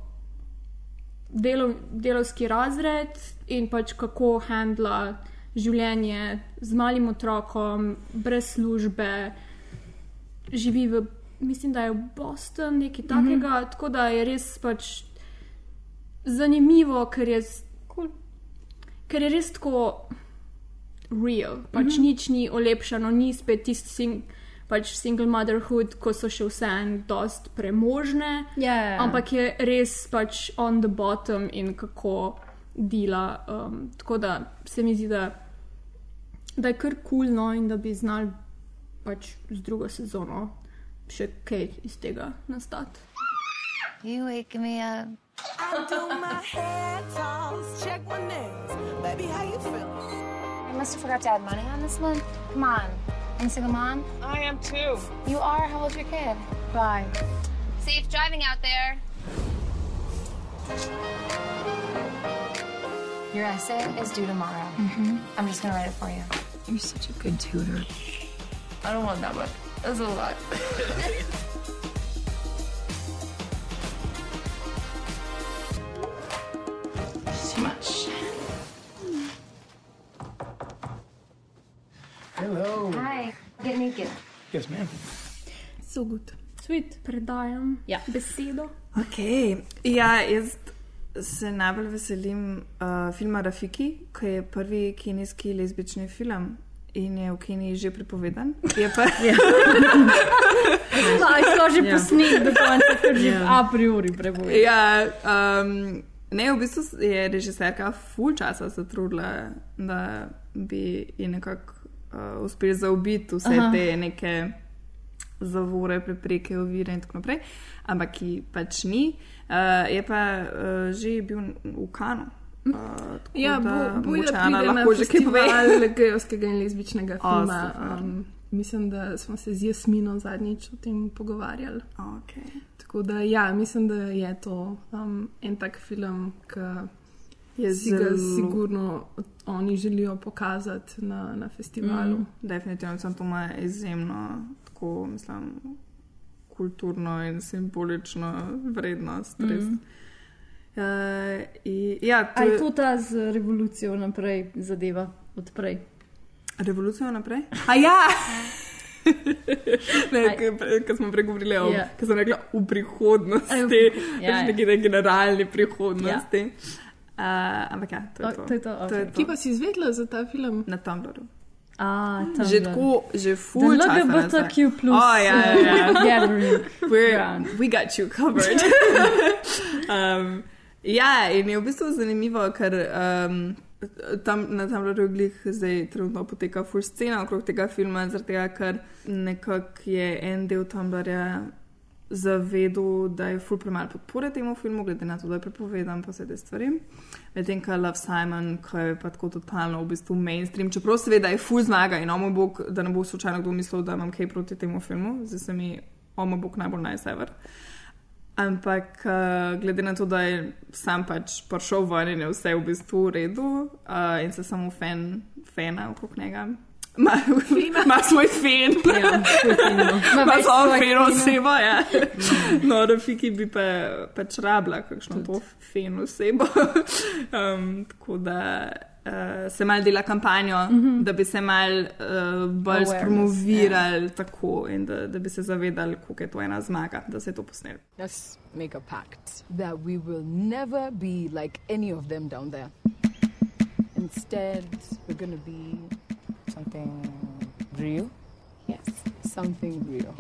delov, delovski razred in pač kako handla življenje z malim otrokom, brez službe, živi v, mislim, da je v Bostonu, nekaj takega, mm -hmm. tako da je res pač zanimivo, ker je, s- ker je res tako real, pač mm Mhm. -hmm. nič ni olepšano, ni spet tisti sing, pač single motherhood, ko so še vseeno dost premožne, Ja. ampak je res pač on the bottom in kako dela. Um, tako da se mi zdi, da, da je kar kul cool, no in da bi znal pač z drugo sezono še kaj iz tega nastati. You wake me up. I do my hair toss, check my nails. Baby, how you feel? I must have forgot to add money on this one. Come on. I'm a single mom. I am too. You are? How old's your kid? Five. Safe driving out there. Your essay is due tomorrow. Mhm. I'm just gonna write it for you. You're such a good tutor. I don't want that much. That's a lot. <laughs> Too much. Hello. Hi, get naked. Yes, ma'am. So good. Sweet. Predajam ja. besedo. Ok, ja, jaz se najbolj veselim uh, filma Rafiki, ki je prvi kenijski lezbični film in je v Keniji že prepovedan. Je pa. <laughs> Aj, so že Ja. posnet do konca, ker že Ja. a priori prebujem. Ja, um, ne, v bistvu je režiserka full časa se trudila, da bi ji nekako uh, uspel zaobiti vse. Aha. te neke zavore, prepreke, ovire in tako naprej, ampak ki pač ni. Uh, je pa uh, že bil v Kanu. Uh, Ja, da bo, bo mogoče da Ana lahko že kaj pove. festival gejovskega in lezbičnega filma. super. Um, mislim, da smo se z Jasmino zadnjič o tem pogovarjali. Okay. Tako da ja, mislim, da je to um, en tak film, ki Je si ga zelo- sigurno oni želijo pokazati na, na festivalu. Mm, definitivno sem to ima izjemno, tako mislim, kulturno in simbolično vrednost. Mm. Mm. Uh, in, ja, to Aj je to ta z revolucijo naprej zadeva odprej. revolucijo naprej. A ja! <laughs> Ker smo pregovorili o Ja. yeah. rekla, v prihodnosti, Aj, v- <laughs> ja, ja. neki ja. generalni prihodnosti. Ja. Uh, ampak ja, to je O, to. to je to, to, je okej. Kje pa si izvedla za ta film? Na Tumblru. A, tam Že tako, že full LGBTQ plus, Oh, ja, ja, ja. gathering We're, we got you covered. <laughs> um, ja, in je v bistvu zanimivo, ker um, tam na tem roglih zdaj trenutno poteka full scena okrog tega filma, zaradi tega, ker nekako je en del Tumblrja zavedel, da je full premalo podpore temu filmu, glede na to, da je prepovedan pa vse te stvari. Medtem, ko Love Simon, ki je pa tako totalno v bistvu mainstream, čeprav seveda je full zmaga in omo bog, da ne bo slučajno kdo mislil, da imam kaj proti temu filmu, zdaj se mi omo bog najbolj najsever. Ampak uh, glede na to, da je sam pač prišel ven in je vse v bistvu v redu uh, in se samo fan, fana okrog njega. Ma, ima svoj fen. Ja. Ima svojo fen osebo, ja. No, Rafiki bi pa pač rabila kakšno to fen osebo. <laughs> um, tako da uh, se mal dela kampanjo, mm. -hmm. da bi se mal uh, bolj Awareness, spromovirali tako in da, da bi se zavedali, koliko je to ena zmaga, da se je to posnelo. Let's make a pact that we will never be like any of them down there. Instead, we're gonna be something real. Yes, something real.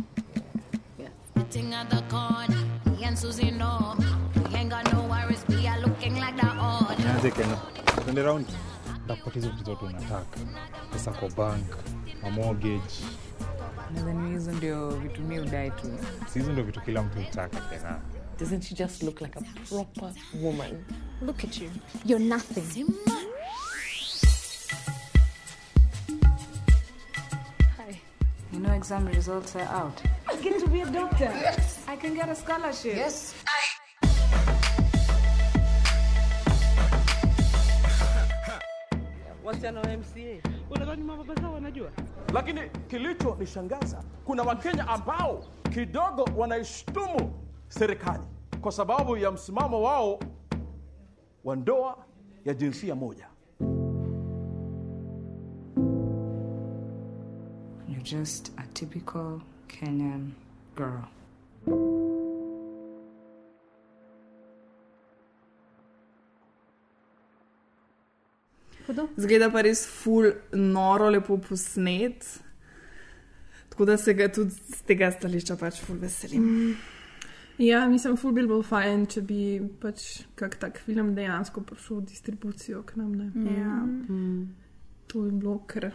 Sitting at the corner, me and Susie know. We ain't got no worries, we are looking like the odd. Nianze Kenya, twende round. Takupatia hizo vitu zote unataka, pesa kwa bank, ma mortgage, nadhani hizo ndio vitu mi udai tu si hizo ndio vitu kila mtu hutaka tena. Doesn't she just look like a proper woman? Look at you. You're nothing. Hi. You know exam results are out. I get to be a doctor. Yes. I can get a scholarship. Yes. Wasichana wa MCA. Unadhani mababa zao wanajua? Lakini kilichonishangaza kuna Wakenya ambao kidogo wanaishtumu serikali kwa sababu ya msimamo wao wa ndoa ya jinsia moja. You're just a typical Kenyan girl. Zgleda pa res ful noro, lepo posnet. Tako da se ga tudi z tega stališča pač ful veselim. Ja, mislim, ful bil bolj fajn, če bi pač kak tak film dejansko prišel v distribucijo k nam. Ne? Ja. Mm. To bi bilo kar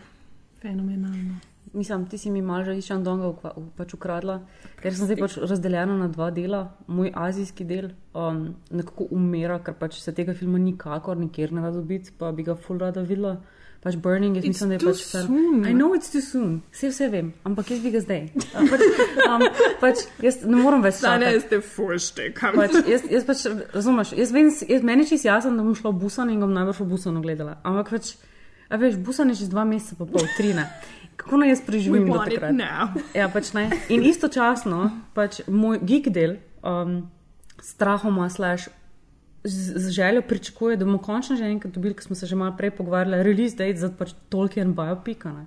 fenomenalno. Mislim, ti si mi malo že iz Šandonga ukva- u- pač ukradla, ker sem zdaj pač razdeljena na dva dela. Moj azijski del um, nekako umira, ker pač se tega filma nikakor nikjer ne da dobiti, pa bi ga full rada videla. Pač Burning, jaz mislim, da je pač soon. I know it's too soon, vse vse vem, ampak jaz bi ga zdaj. Pač, um, pač jaz ne morem več Sanja, čakati. ste fuštekam. Pač, jaz, jaz pač, razumeš, jaz vem, jaz, meni čisto jasno, da bom šla v Busan in ga bom najbrž v Busanu gledala. Ampak pač, A veš, busan je čez dva meseca, pa pol tri ne. Kako naj jaz preživim do takrat? Ja, pač ne. In istočasno pač moj geek del um, strahoma slash z, z željo pričakuje, da bomo končno že enkrat dobili, ker smo se že malo prej pogovarjali, release date za pač Tolkien biopic. a ne.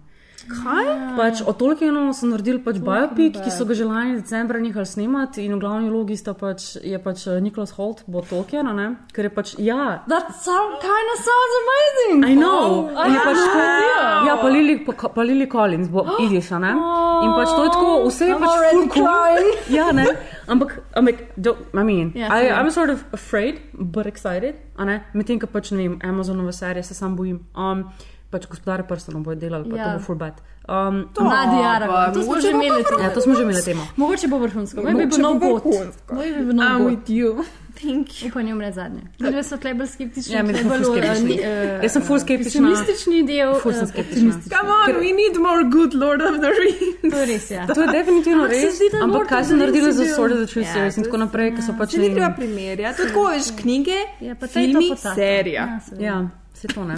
Kaj? Pač o Tolkienu so naredili pač biopic, ki so ga že lani decembra nehali snemati in v glavni vlogi sta pač, je pač eh, Nicholas Holt, bo Tolkien, ne? ker je pač, ja, That sound kind of sounds amazing. I know. Oh, In je pač idea. ja, pa Lily, pa, pa Lily Collins bo <gasps> Idiš, a ne? In pač to je tako, vse je I'm pač full cool. <laughs> Ja, ne? Ampak, ampak, do, I mean, Ja, I. I'm sort of afraid, but excited, a ne? Medtem, ko pač, ne vem, Amazonove serije se sam bojim. Um, pač gospodare prstanov bojo delali, pa Ja. to bo full bad. Um, Mladi Aragorn, to smo že imeli temo. Ja, to smo že imeli temo. Mogoče bo vrhunsko, moj bi Mogoče bil nov vrhunsko. Moj bi bil nov I'm bot. with you. Thank you. Upanje umre zadnje. Ljudje so tle bolj skeptični. Ja, mi smo bolj, skeptični. ni, eh, Jaz sem ful skeptična. Pesimistični del. Ful sem eh, skeptična. Come on, we need more good Lord of the Rings. To je res, ja. To je definitivno res, ampak kaj so naredili za Sword of the True Ja, Series in to tako naprej, ki so pač Se ni treba primerjati, to je tako veš knjige, Ja, to to filmi, serija. Ja. Ja, se to ne.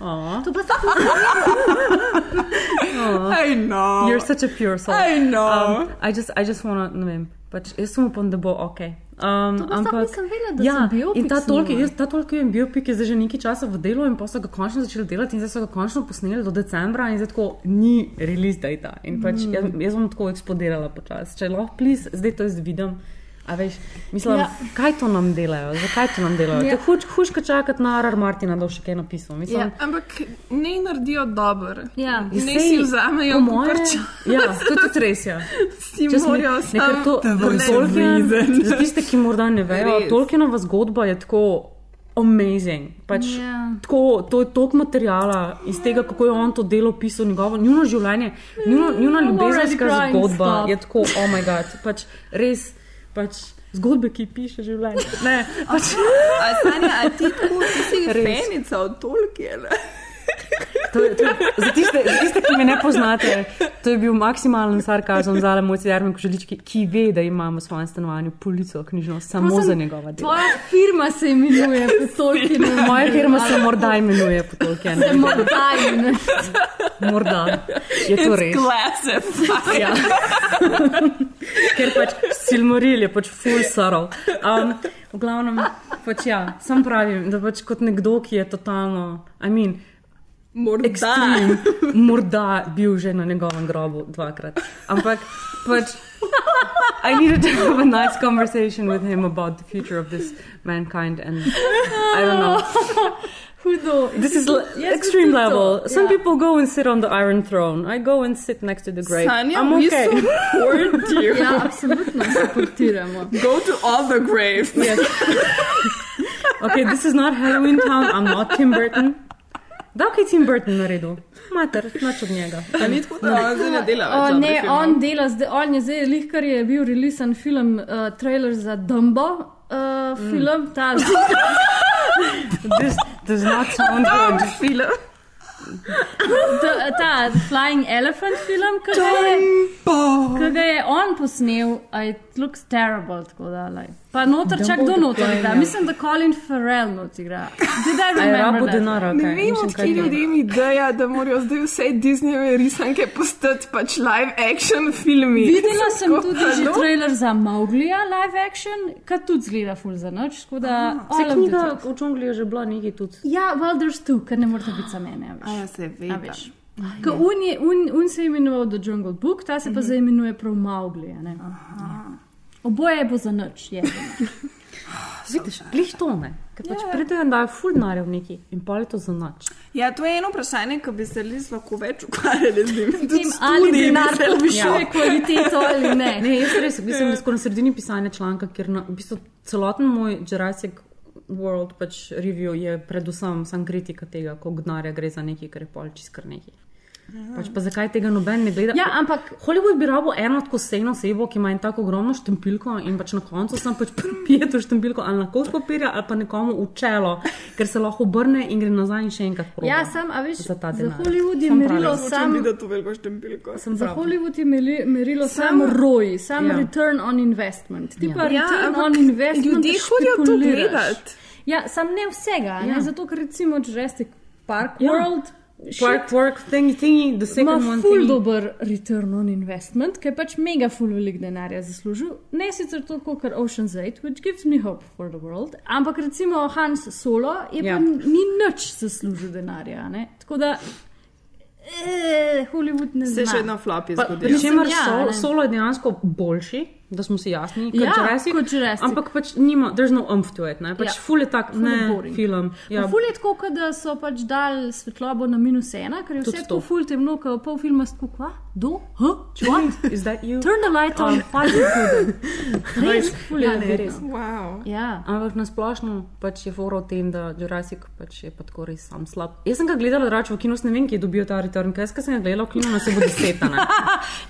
Aw. To pa tako. <laughs> I know. You're such a pure soul. I know. Um, I just, I just wanna, ne vem, pač jaz sem upam, da bo ok. Um, sploh nisem vedela, da ja, so biopic in ta tolki, jaz, ta tolki je biopik je zdaj že nekaj časa v delu in pa so ga končno začeli delati in zdaj so ga končno posneli do decembra in zdaj tako ni release data. In pač Mm. jaz, jaz bom tako eksplodirala počasi. Če lahko, please, zdaj to jaz vidim. A veš, mislim, Ja. kaj to nam delajo, zakaj to nam delajo? Ja. Huč, huška čakati na Arar Martina, da bo še kaj napisal. Mislim, Ja, ampak ne naredijo dobro. Ja. Ne si vzamejo moje-. Ja, to je res. Ja. Si smo- morajo ne, ker sam- to- reason. Za tiste, ki morda ne vejo. Tolkienova zgodba je tako amazing. Pač, Ja. tako, to je toliko materijala iz tega, kako je on to delo pisal, njegovo njuno življenje, njuno, njuna I'm ljubezenska zgodba stop. je tako, oh moj bog, pač res. Pač, Zgodbe, ki piše življenje. Ne, pač, <laughs> A Sanja, a ti tako, ti si Res. fenica od Tolkiena? To je, to je, za, tiste, za tiste, ki me ne poznate, to je bil maksimalen sarkazem za moj cigarni koželič, ki, ve, da imamo v svojem stanovanju polico knjižno samo Prosim, za njegova dela. Tvoja firma se imenuje po Tolkienu. Moja firma se morda imenuje po Tolkienu. Se morda imenuje. Morda je to It's res. classified. Ja. <laughs> Ker pač Silmaril je pač full sorrow. Um, v glavnem, pač ja, sam pravim, da pač kot nekdo, ki je totalno, I mean, Morda. ekstrem, morda bil že na njegovem grobu dvakrat. Ampak pač. I needed to have a nice conversation with him about the future of this mankind, and I don't know. <laughs> Hudo. This is l- Jaz extreme bi tudi to, level. Some people go and sit on the Iron Throne. I go and sit next to the grave. Sanja, I'm okay. support. Ja, absolutno supportiramo. Go to all the graves. Yes. <laughs> okay, this is not Halloween Town. I'm not Tim Burton. Da, kaj Tim Burton naredil? Mater, nič od njega. A ni tako, da on zdaj ne dela več O, ne, filmov? on dela, zdaj, on je zdaj, lih, kar je bil releasen film, uh, trailer za Dumbo. Uh, film, ta <laughs> This does not sound good. Film. ta, ta Flying Elephant film, ki ga je, ga je on posnel, it looks terrible. Tako da, like. Pa noter, čak kdo the noter igra. ja. Mislim, da Colin Farrell noter igra. Did I <laughs> remember that? denara, Ne vem, odkje ljudem ideja, da morajo zdaj vse Disneyjeve risanke postati pač live action filmi. Videla sem Tako, tudi že halo? trailer za Mowglija live action, ki tudi zgleda full za noč. tako da Se of the knjiga v džungli je že bila nekaj tudi. Ja, well, there's two, ker ne morete biti samo ene. a ja, se ve. A veš. Ko un, je, un, un se je imenoval The Jungle Book, ta se pa zdaj imenuje prav Mowgli. a ne. Oboje bo za noč. Je. <laughs> Vidiš, glih to ne. Ker pač pridejo in dajo full denarja v neki in pa je to za noč. Ja, to je eno vprašanje, ki bi se res lahko več ukvarjali z njim. Tem, ali denar povišuje lahko- kvaliteto ali ne. Ne, jaz res, mislim, da skoraj na sredini pisanja članka, ker na, v bistvu celoten moj Jurassic World pač review je predvsem sam kritika tega, koliko denarja gre za nekaj, kar je pol čist kar nekaj. Pač pa zakaj tega noben ne gleda? Ja, ampak Hollywood bi rabo eno tako sejno osebo, ki ima en tako ogromno štempilko in pač na koncu sem pač <laughs> pripije to štempilko ali na kos papirja ali pa nekomu v čelo, ker se lahko obrne in gre nazaj in še enkrat proba. Ja, sam, a veš, za ta za denar. Hollywood je Sam merilo sam- Hočem videti to veliko štempilko. Sem za Hollywood je meri, merilo Sam- sam, ROI, sam Ja. return on investment. Ti Ja. pa Ja, return on investment. ljudje hodijo to špekuliraš. gledat. Ja, sam ne vsega, ja. Ja. ne? zato ker recimo Jurassic Park Ja. World. Park work thingy, thingy, the second Ima one ful thingy. dober return on investment, ki je pač mega ful velik denarja zaslužil. Ne sicer toliko kot Ocean's 8, which gives me hope for the world, ampak recimo Hans Solo je ja. Ja. pa ni nič zaslužil denarja. Ne? Tako da eh, Hollywood ne Se zna. še vedno flopi Pa, zgodijo. pri čemer Ja, sol, ne. solo je dejansko boljši, da smo si jasni, kot Ja, Jurassic. kot Jurassic. Ampak pač nima, there's no umph to it, ne? Pač Ja. ja. ful je tak, Ful ne, boring. film. Ja. Ja, Ful je tako, da so pač dali svetlobo na minus ena, ker je vse to. tako ful temno, kot pol filma tako, kva? Do? Huh? What? <laughs> Is that you? Turn the light on, <laughs> pa je good. Res, ful je Ja, ne, res. Wow. Ja. Ampak nasplošno pač je fora v tem, da Jurassic pač je pa tako res sam slab. Jaz sem ga gledala drugače v kinu, ne vem, kje je dobil ta return, ker ko sem ga gledala v kinu, nas je bo desetane.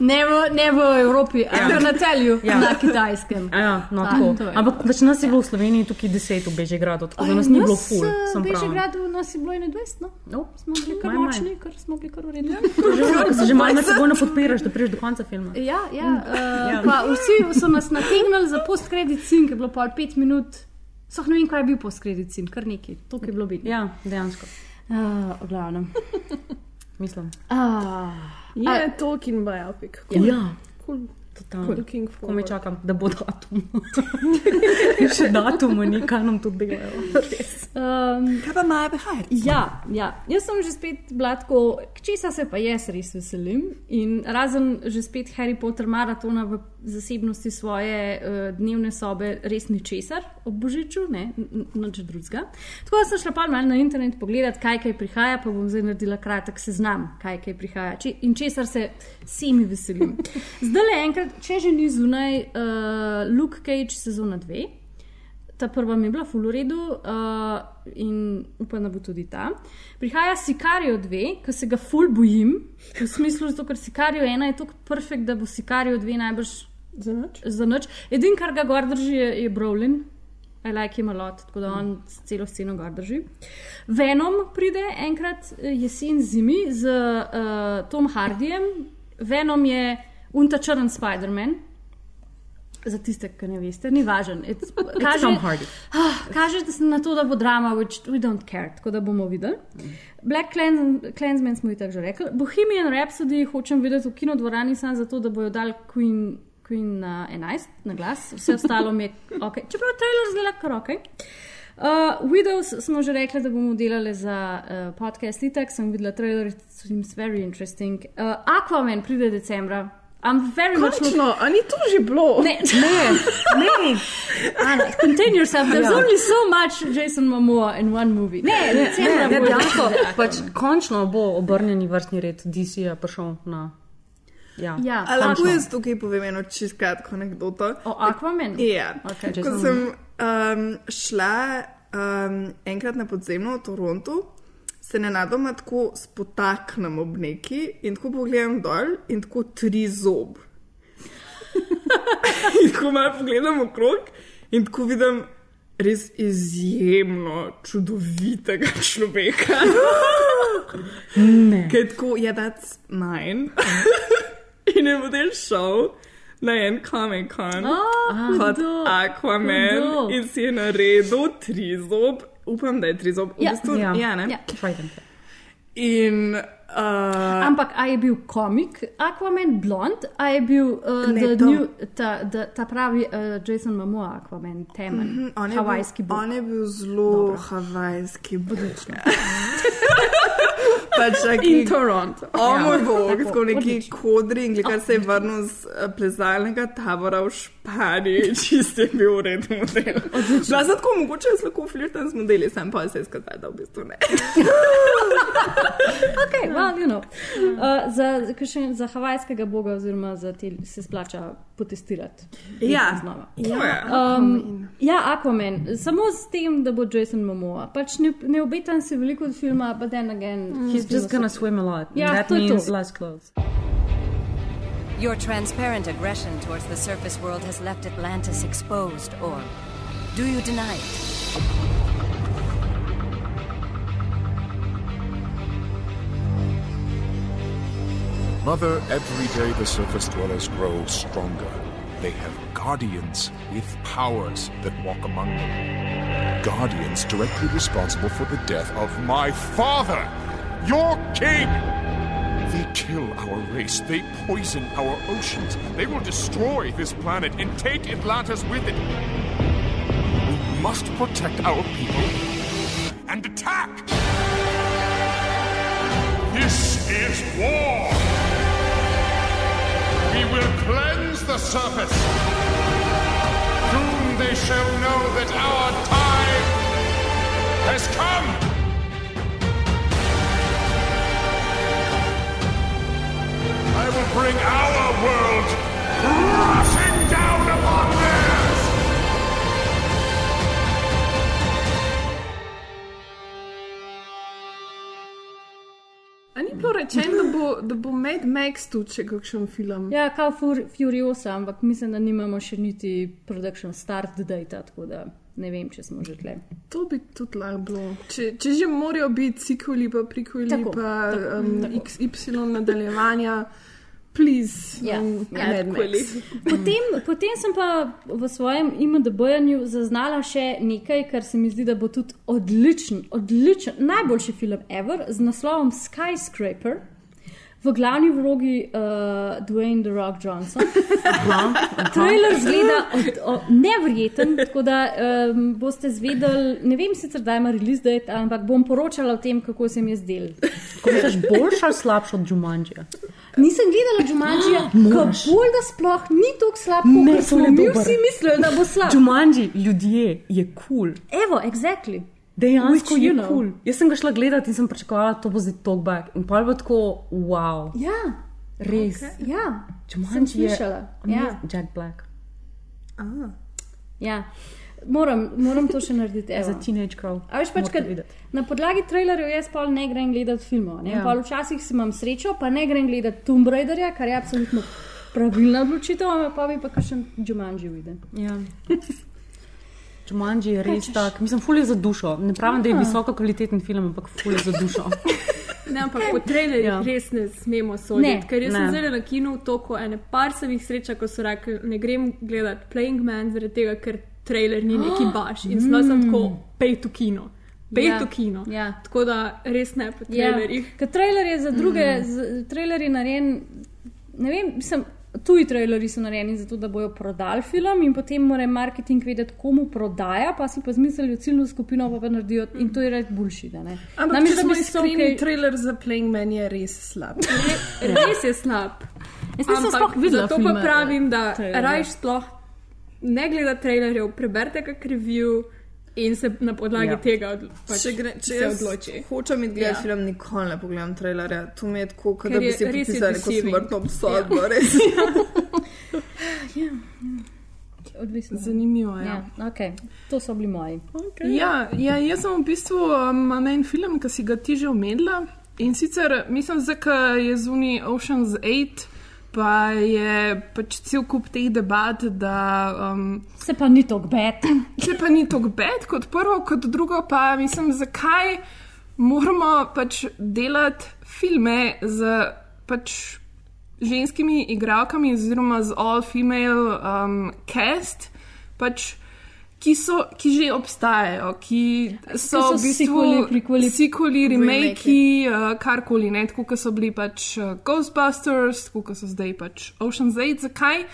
Ne <laughs> ne v Evropi, Ja. ja. na telju, Ja. Ja. na kitajskem. Ja, no, tako. to je. Ampak pač nas je bilo v Sloveniji tukaj deset v Bežigradu, tako da nas ni bilo ful. V sem prav. Bežigradu nas je bilo 21, no. No, Smo bili kar močni, ker smo bili kar uredni. <laughs> Se že malo med seboj ne podpiraš, da prideš do konca filma. Ja, ja, uh, Ja. <laughs> ja. Pa vsi so nas nategnili za post-credit scene, ki je bilo pa pet minut. Soh ne vem, kaj je bil post-credit scene, kar nekaj, to je bilo biti. Ja, dejansko. Uh, v glavnem. Mislim. Uh, Je Tolkien biopic. Ja. Cool. Totalno. Ko me čakam, da bo datum. <laughs> Še datum, ni kaj nam tudi delajo. Um, Kaj pa Maja Behar? Ja, ja, jaz sem že spet blatko, česa se pa jaz res veselim. In razen že spet Harry Potter maratona v zasebnosti svoje uh, dnevne sobe, res ničesar ob božiču, ne, nič drugega. Tako da sem šla pa malo na internet pogledat, kaj kaj prihaja, pa bom zdaj naredila kratek seznam, kaj kaj prihaja če, in česar se vsemi veselim. Zdaj le enkrat, če že ni zunaj, uh, Luke Cage sezona 2. Ta prva mi je bila full redu uh, in upam, da bo tudi ta. Prihaja Sicarijo 2, ki se ga full bojim, v smislu, zato, ker Sicarijo 1 je tako perfekt, da bo Sicarijo 2 najbrž za noč. Za noč. Edin, kar ga gor drži, je, je Brolin. I like him a lot, tako da on celo sceno gor drži. Venom pride enkrat eh, jesen zimi z uh, Tom Hardijem. Venom je unta črn Spider-Man. Za tiste, ki ne veste, ni važen. It's- <laughs> Tom Hardy. Ah, kaže se na to, da bo drama, which we don't care, tako da bomo videli. Black Clans- Clansman smo ji tako že rekli. Bohemian Rhapsody hočem videti v kinodvorani samo zato, da bojo dali Queen, Queen na 11 na glas, vse ostalo mi je <laughs> ok. Čeprav trailer zgleda kar ok. Uh, Widows smo že rekli, da bomo delali za uh, podcast Itak, sem videla trailer, it seems very interesting. Uh, Aquaman pride decembra. I'm very much Končno, a ni to že bilo? Ne, <laughs> ne, ne. Anna, contain yourself. There's Ja. only so much Jason Momoa in one movie. Ne, Ne, ne, ne, bo dejansko, <laughs> pač končno bo obrnjeni vrstni red DC-ja prišel na. Ja, Ja, Ali lahko končno. jaz tukaj povem eno čisto kratko anekdoto? O Aquaman? Ja. Okay. Ko sem um, šla um, enkrat na podzemno v Torontu, se nenadoma tako spotaknem ob neki in tako pogledam dol in tako tri zob. <laughs> in tako malo pogledam okrog in tako vidim res izjemno čudovitega človeka. <laughs> Ki je tako, ja, that's mine. <laughs> in je potem šel na en Comic Con Oh, kot hudo, Aquaman hudo. in si je naredil tri zob. Upam, da je tri zob. V Ja. bistvu, Ja. ja, ne? Ja. In uh, Ampak a je bil komik Aquaman blond, a je bil uh, Ne, new, ta, ta, ta pravi uh, Jason Momoa Aquaman, temen, Mhm, on je havajski bil, bog. on je bil zelo havajski. Odlično. <laughs> pač taki, In Toronto. O Ja. moj bog, Tako, tako neki odlično. kodri in kar se je vrnil z eh, plezalnega tabora v Španiji, <laughs> čist je bil uredno model. Bila sem tako, mogoče jaz lahko flirtam z modeli, sem pa se je skazala, da v bistvu ne. <laughs> Okay, well, you know. uh, za, kakšen, za havajskega boga, oziroma za te se splača potestirati. Ja. Znova. Ja. Um, ja, Aquaman. Samo s tem, da bo Jason Momoa. Pač ne, ne obetam si veliko od filma, but then again. He's just gonna swim a lot. Ja, that to je to. means less clothes. Your transparent aggression towards the surface world has left Atlantis exposed, or do you deny it? Mother, every day the surface dwellers grow stronger. They have guardians with powers that walk among them. Guardians directly responsible for the death of my father, your king! They kill our race. They poison our oceans. They will destroy this planet and take Atlantis with it. We must protect our people and attack! This is war! We will cleanse the surface. Soon they shall know that our time has come. I will bring our world rushing down A ni bilo rečeno, da bo, da bo Mad Max tudi še kakšen film? Ja, kao Fur Furiosa, ampak mislim, da nimamo še niti production start data, tako da ne vem, če smo že tle. To bi tudi lahko bilo. Če, če že morajo biti cikuli, pa prikuli, Tako, pa tako, um, tako. XY nadaljevanja, please, Ja, um, ja, Mad Max. Potem, potem sem pa v svojem IMDB-janju zaznala še nekaj, kar se mi zdi, da bo tudi odličen, odličen, najboljši film ever z naslovom Skyscraper. V glavni vlogi uh, Dwayne The Rock Johnson. Trailer zgleda od, od, nevreten, tako da um, boste zvedeli, ne vem sicer, da ima release date, ampak bom poročala o tem, kako se mi je zdel. Ko misliš, boljša ali slabša od Jumanjija? Nisem gledala Jumanjija, <gasps> moraš. kako da sploh ni tako slab, kot smo mi dober. vsi mislili, da bo slab. Jumanji, ljudje, je kul. Cool. Evo, exactly. Dejansko Which, je kul. know. Cool. Jaz sem ga šla gledati in sem pričakovala, da to bo zdaj talkback. In pa je bilo tako, wow. Ja, Res. Okay. Ja, sem Jumanji je slišala. Ja. Jack Black. Ah. Ja. Moram, moram to še narediti. As a evo. teenage girl. A veš, pač, kad, na podlagi trailerjev jaz pa ne grem gledati filmov. Ne? Ja. Ja. Včasih si imam srečo, pa ne grem gledati Tomb Raiderja, kar je absolutno pravilna odločitev, ampak pa bi pa kakšen Jumanji videl. Ja. <laughs> Jumanji je res tak, mislim, ful je za dušo. Ne pravim, da je Ja. visoko kvaliteten film, ampak ful je za dušo. <laughs> Ne, ampak po trailerjih Ja. res ne smemo soditi. Ne, Ker jaz ne. sem zdaj na kinu toliko, ene par sem jih sreča, ko so rekli, ne grem gledati Playing Man, zaradi tega, ker trailer ni neki <gasps> baš. In sem sem tako, pej tu kino. Pej Ja, tu kino. ja. Tako da res ne po Ja, trailerjih. ker trailer je za druge, Mm. z, trailer je narejen, ne vem, mislim, tuji traileri so narejeni zato, da bojo prodali film in potem mora marketing vedeti, komu prodaja, pa si pa zmislili ciljno skupino, pa pa naredijo in to je res boljši. Ampak, Namesto, če da bi se okej- trailer za Playing Man je res slab. Res je slab. Jaz nisem sploh videla zato pa pravim, da rajš sploh ne gleda trailerjev, preberite kak review in se na podlagi Ja. ja. tega odlo pač Če, gre, če se odloči. hočem iti gledati Ja. ja. film, nikoli ne pogledam trailerja. To mi je tako, kot da bi si je pripisali neko deceiving. smrtno obsodbo. Ja. <laughs> res. Ja, Odvisno. Zanimivo je. Ja, okay. To so bili moji. Okay. Ja, ja, jaz sem v bistvu um, na en film, ki si ga ti že omenila. In sicer mislim, da je zunaj Ocean's 8, pa je pač cel kup teh debat, da. Um, se pa ni tako bed. <laughs> Se pa ni tako bed, kot prvo, kot drugo pa mislim, zakaj moramo pač delati filme z pač ženskimi igralkami, oziroma z all-female um, cast, pač, ki, so, ki že obstajajo, ki so, so v bistvu prequeli, sequeli, remake. uh, karkoli, ne tako, kot so bili pač uh, Ghostbusters, tako kot so zdaj pač Ocean's 8. Zakaj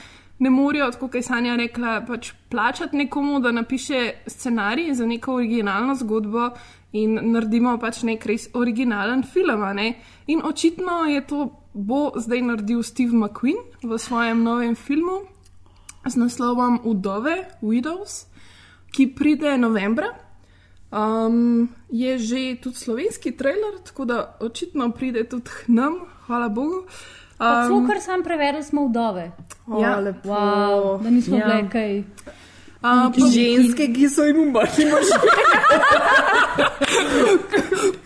ne morejo, tako kot je Sanja rekla, pač plačati nekomu, da napiše scenarij za neko originalno zgodbo in naredimo pač nek res originalen film. Ne? In očitno je to bo zdaj naredil Steve McQueen v svojem novem filmu z naslovom Udove, Widows, ki pride novembra. Um, je že tudi slovenski trailer, tako da očitno pride tudi k nam, hvala Bogu. Pa Celo, kar sam prevedel, smo vdove. O, Ja. lepo. Wow, da nismo Ja. bile kaj. Neki pa- ženske, ki so jim umrli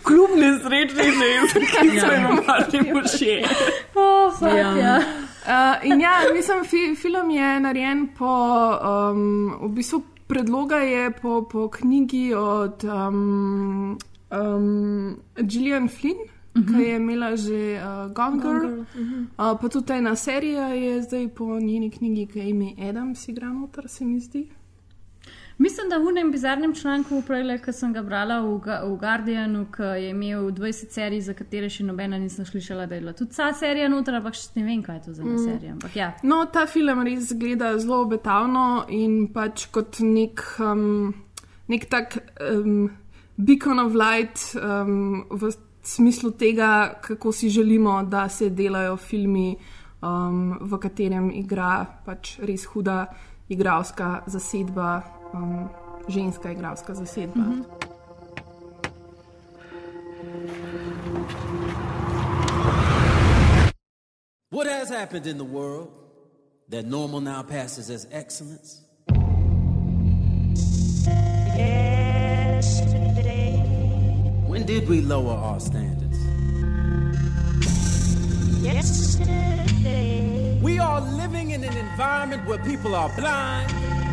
Kljub nesrečni ženski, ki so jim umrli možje. Oh, fuck, Ja. ja. Uh, in ja, mislim, fi, film je narejen po, um, v bistvu predloga je po, po knjigi od um, um, Gillian Flynn, uh -huh. ki je imela že uh, Gone Girl. Gone Girl, mhm. Uh, pa tudi ena serija je zdaj po njeni knjigi, ki je ime Adams, igra noter, se mi zdi. Mislim, da v enem bizarnem članku, prej, ki sem ga brala v, Ga- v Guardianu, ki je imel 20 serij, za katere še nobena nisem slišala, da je bila tudi ta serija noter, ampak še ne vem, kaj je to za ena Mm. serija. Ampak ja. No, ta film res zgleda zelo obetavno in pač kot nek, um, nek tak um, beacon of light um, v smislu tega, kako si želimo, da se delajo filmi, um, v katerem igra pač res huda igralska zasedba, um, ženska igralska zasedba. Mm -hmm. What has happened in the world that normal now passes as excellence? When did we lower our standards? We are living in an environment where people are blind.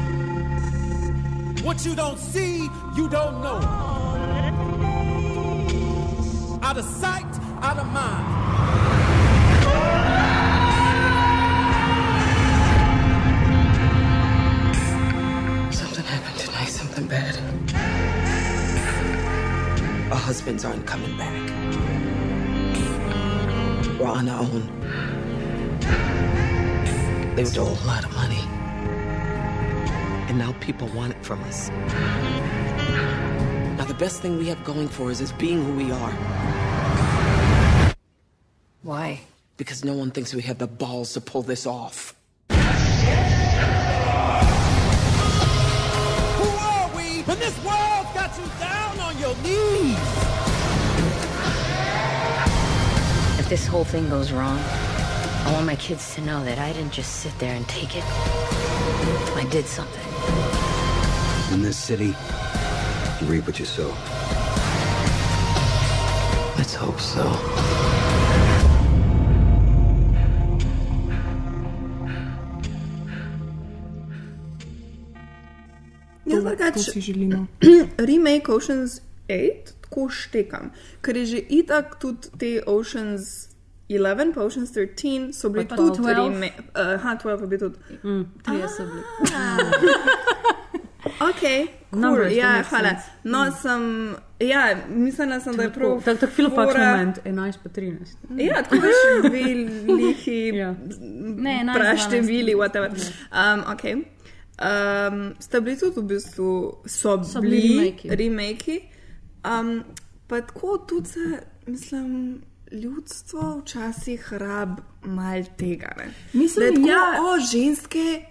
What you don't see, you don't know. Out of sight, out of mind. Something happened tonight, something bad. Our husbands aren't coming back. We're on our own. They stole a lot of money. And now people want it from us. Now, the best thing we have going for us is being who we are. Why? Because no one thinks we have the balls to pull this off. Who are we when this world got you down on your knees? If this whole thing goes wrong, I want my kids to know that I didn't just sit there and take it. I did something. In this city, you reap what you sow. Let's hope so. Jaz drugače si želimo. <clears throat> remake Oceans 8 tako štekam, ker je že itak tudi te Oceans 11 pa Oceans 13 so bili tudi 12. remake. Aha, 12 je bil tudi. Mm, trije so bili. <laughs> Ok, cool, ja, hvala. No, sem, ja, mislila sem, da je prav. Tako, tako filopak fora- moment, 11 pa 13. Ja, tako veš, dve lihi, <laughs> Ja. Ne, 11, praštevili, 12. whatever. Um, okay. um, sta bili tudi v bistvu, so, So bili bili remakei. remake. Um, pa tako tudi mislim, ljudstvo včasih rab mal tega. Ne? Mislim, da je tako, ja. o ženske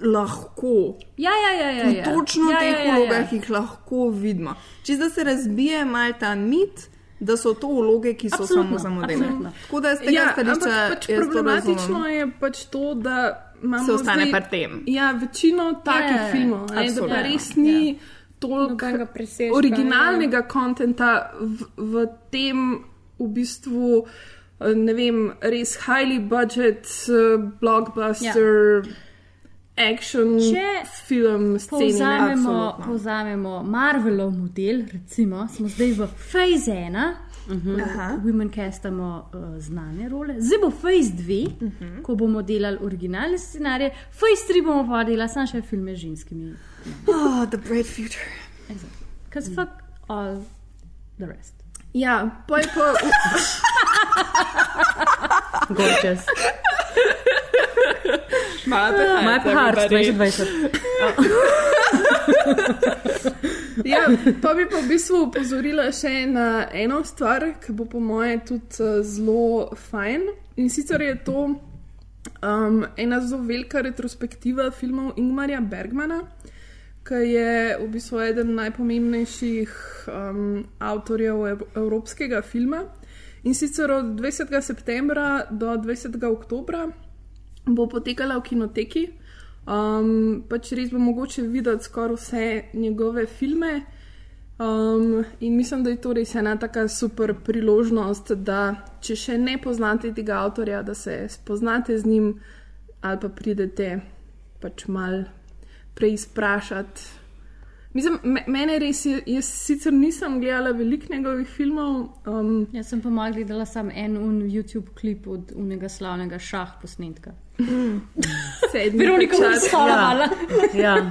lahko. Ja, ja, ja. ja, V ja. točno ja, teh ja, ja, ja. vlogah jih lahko vidimo. Če da se razbije mal ta mit, da so to vloge, ki so Absolutno, samo zamudene. absolutno. Tako da tega Ja, stališča ampak pač problematično je pač to, da imamo Se ostane zdaj, pri tem. Ja, večino takih Ja, ja, ja. filmov, ne, da pa res ni ja. toliko presežka, originalnega kontenta v, v tem v bistvu. eh, Ne vem, res highly budget, eh, blockbuster, ja. action, Če film, scene. Povzamemo, povzamemo Marvelov model, recimo, smo zdaj v Phase 1. Uh Mhm. -huh. Women castamo uh, znane role, zdaj bo Phase 2, uh. -huh. ko bomo delali originalne scenarije, Phase 3 bomo pa delali samo še filme z ženskimi. Oh, the bright future. Because fuck all the rest. Ja. <laughs> Gorgeous. Malo peharc, Malo peharc, everybody. 2020. <laughs> Ja, pa bi pa v bistvu upozorila še na eno stvar, ki bo po moje tudi eh, zelo fajn. In sicer je to um, ena zelo velika retrospektiva filmov Ingmarja Bergmana, ki je v bistvu eden najpomembnejših um, avtorjev ev evropskega filma. In sicer od 20. septembra do 20. oktobra bo potekala v kinoteki. Um, pač res bo mogoče videti skoraj vse njegove filme. Um, in mislim, da je to res ena tako super priložnost, da če še ne poznate tega avtorja, da se spoznate z njim ali pa pridete pač mal preizprašati. Mislim, me, mene res, je- jaz sicer nisem gledala veliko njegovih filmov. Um, Jaz sem pa malo gledala samo en un YouTube klip od unega slavnega šah posnetka. Sedmi Veronika bo stala. Ja. <laughs>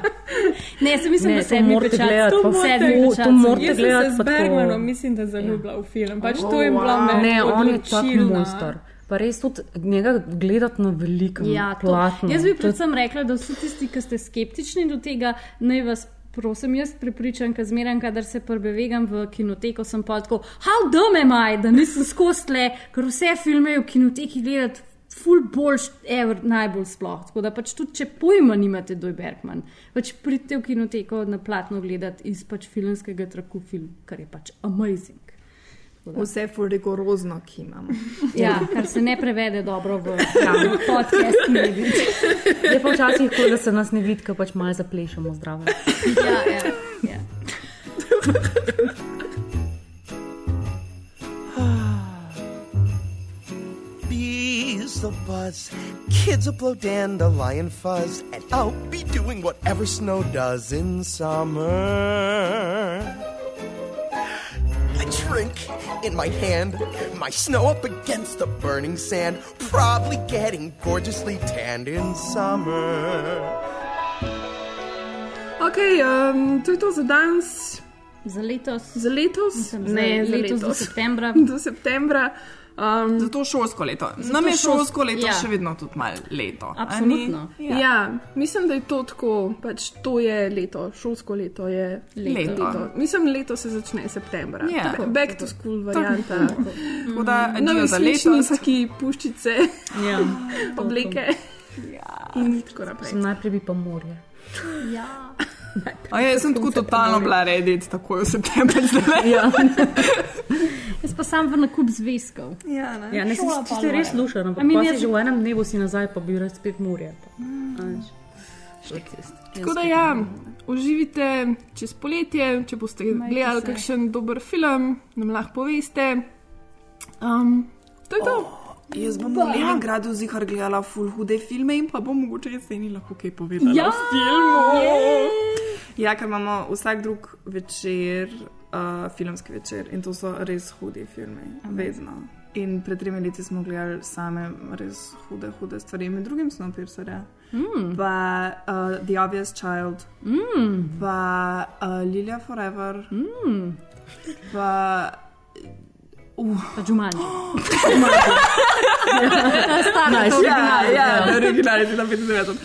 Ne, sem mislim, Ne, da to sedmi pečat. gledati, To pa- morate gledati. to morate Jaz sem gledati, se z Bergmanom, mislim, da zaljubila v film. Pač to je Oh, bila wow. meni Ne, on je tak odločilna. Pa res tudi njega gledati na velikem Ja, to. platnu. Jaz bi predvsem rekla, da vsi tisti, ki ste skeptični do tega, naj vas. Prosim, jaz pripričam, ker zmeraj, kadar se prebevegam v kinoteko, sem pa tako, how dumb am I, da nisem skozi tle, ker vse filme v kinoteki gledati, full boljš, ever, najbolj sploh. Tako da pač tudi, če pojma nimate, doj Bergman, pač pridite v kinoteko na platno gledati iz pač filmskega traku film, kar je pač amazing. Vse ful rigorozno, ki imamo. <laughs> Ja, kar se ne prevede dobro v ja, <laughs> podcast medij. Je pa včasih tako, da se nas ne vidi, ko pač malo zaplešemo zdravo. <laughs> Ja, ja, ja. Bees will buzz, kids will blow dandelion fuzz, and I'll be doing whatever snow does in summer. A drink in my hand, my snow up against the burning sand, probably getting gorgeously tanned in summer. Ok, um, to je to za danes. Za letos. Za letos? Mislim, ne, za letos do letos. septembra. <laughs> do septembra. Um, Zato šolsko leto. Zato Nam je šolsko- leto ja. še vedno tudi malo leto. Absolutno. Ja. ja, mislim, da je to tako. Pač to je leto, šolsko leto je Leto. leto. Mislim, leto se začne septembra. Ja. To je Back to school varianta. Tako da, adijo Novi za sličnici, puščice, Ja. <laughs> obleke. In tako naprej. Sem najprej bi pa morje. Ja. A ja, jaz sem tako totalno bila redit, takoj v septembru zdaj. Ja. <laughs> Jaz pa sam v nakup zvezkov. Ja, ne. Ja, ne si res loja. slušala, A ampak mi pa ne- si že v enem dnevu si nazaj, pa bi rad spet morje. Pa. Veš. Tako da ja, uživite čez poletje, če boste Majte gledali se. kakšen dober film, nam lahko poveste. Um, to je to. Jaz bom v Leningradu zihar gledala full hude filme in pa bom mogoče jeseni lahko kaj povedala Ja! o filmu. Ja, ker imamo vsak drug večer, uh, filmski večer in to so res hudi filmi, vedno. In pred tremi leti smo gledali same res hude, hude stvari, med drugim Snowpiercerja. Mm. Pa uh, The Obvious Child, Mm. pa uh, Lilia Forever, Mm. pa. Uh. Pa Jumanji. Stara, <gasps> Nice. ja, ja, Ja. na originalni na 95.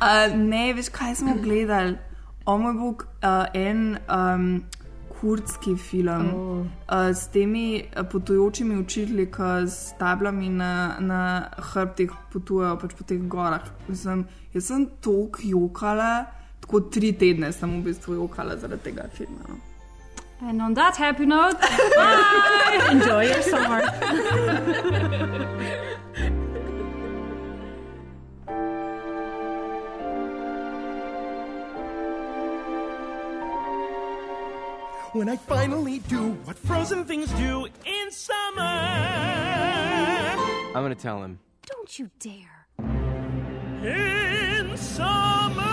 Uh, ne, veš, kaj smo gledali? O moj bog, uh, en um, kurdski film Oh. uh, s temi potujočimi učitelji, ki s tablami na, na hrbtih potujejo pač po teh gorah. Mislim, jaz sem toliko jokala, tako tri tedne sem v bistvu jokala zaradi tega filma. No. And on that happy note, <laughs> bye! Enjoy your summer. <laughs> When I finally do what frozen things do in summer. I'm gonna tell him. Don't you dare. In summer.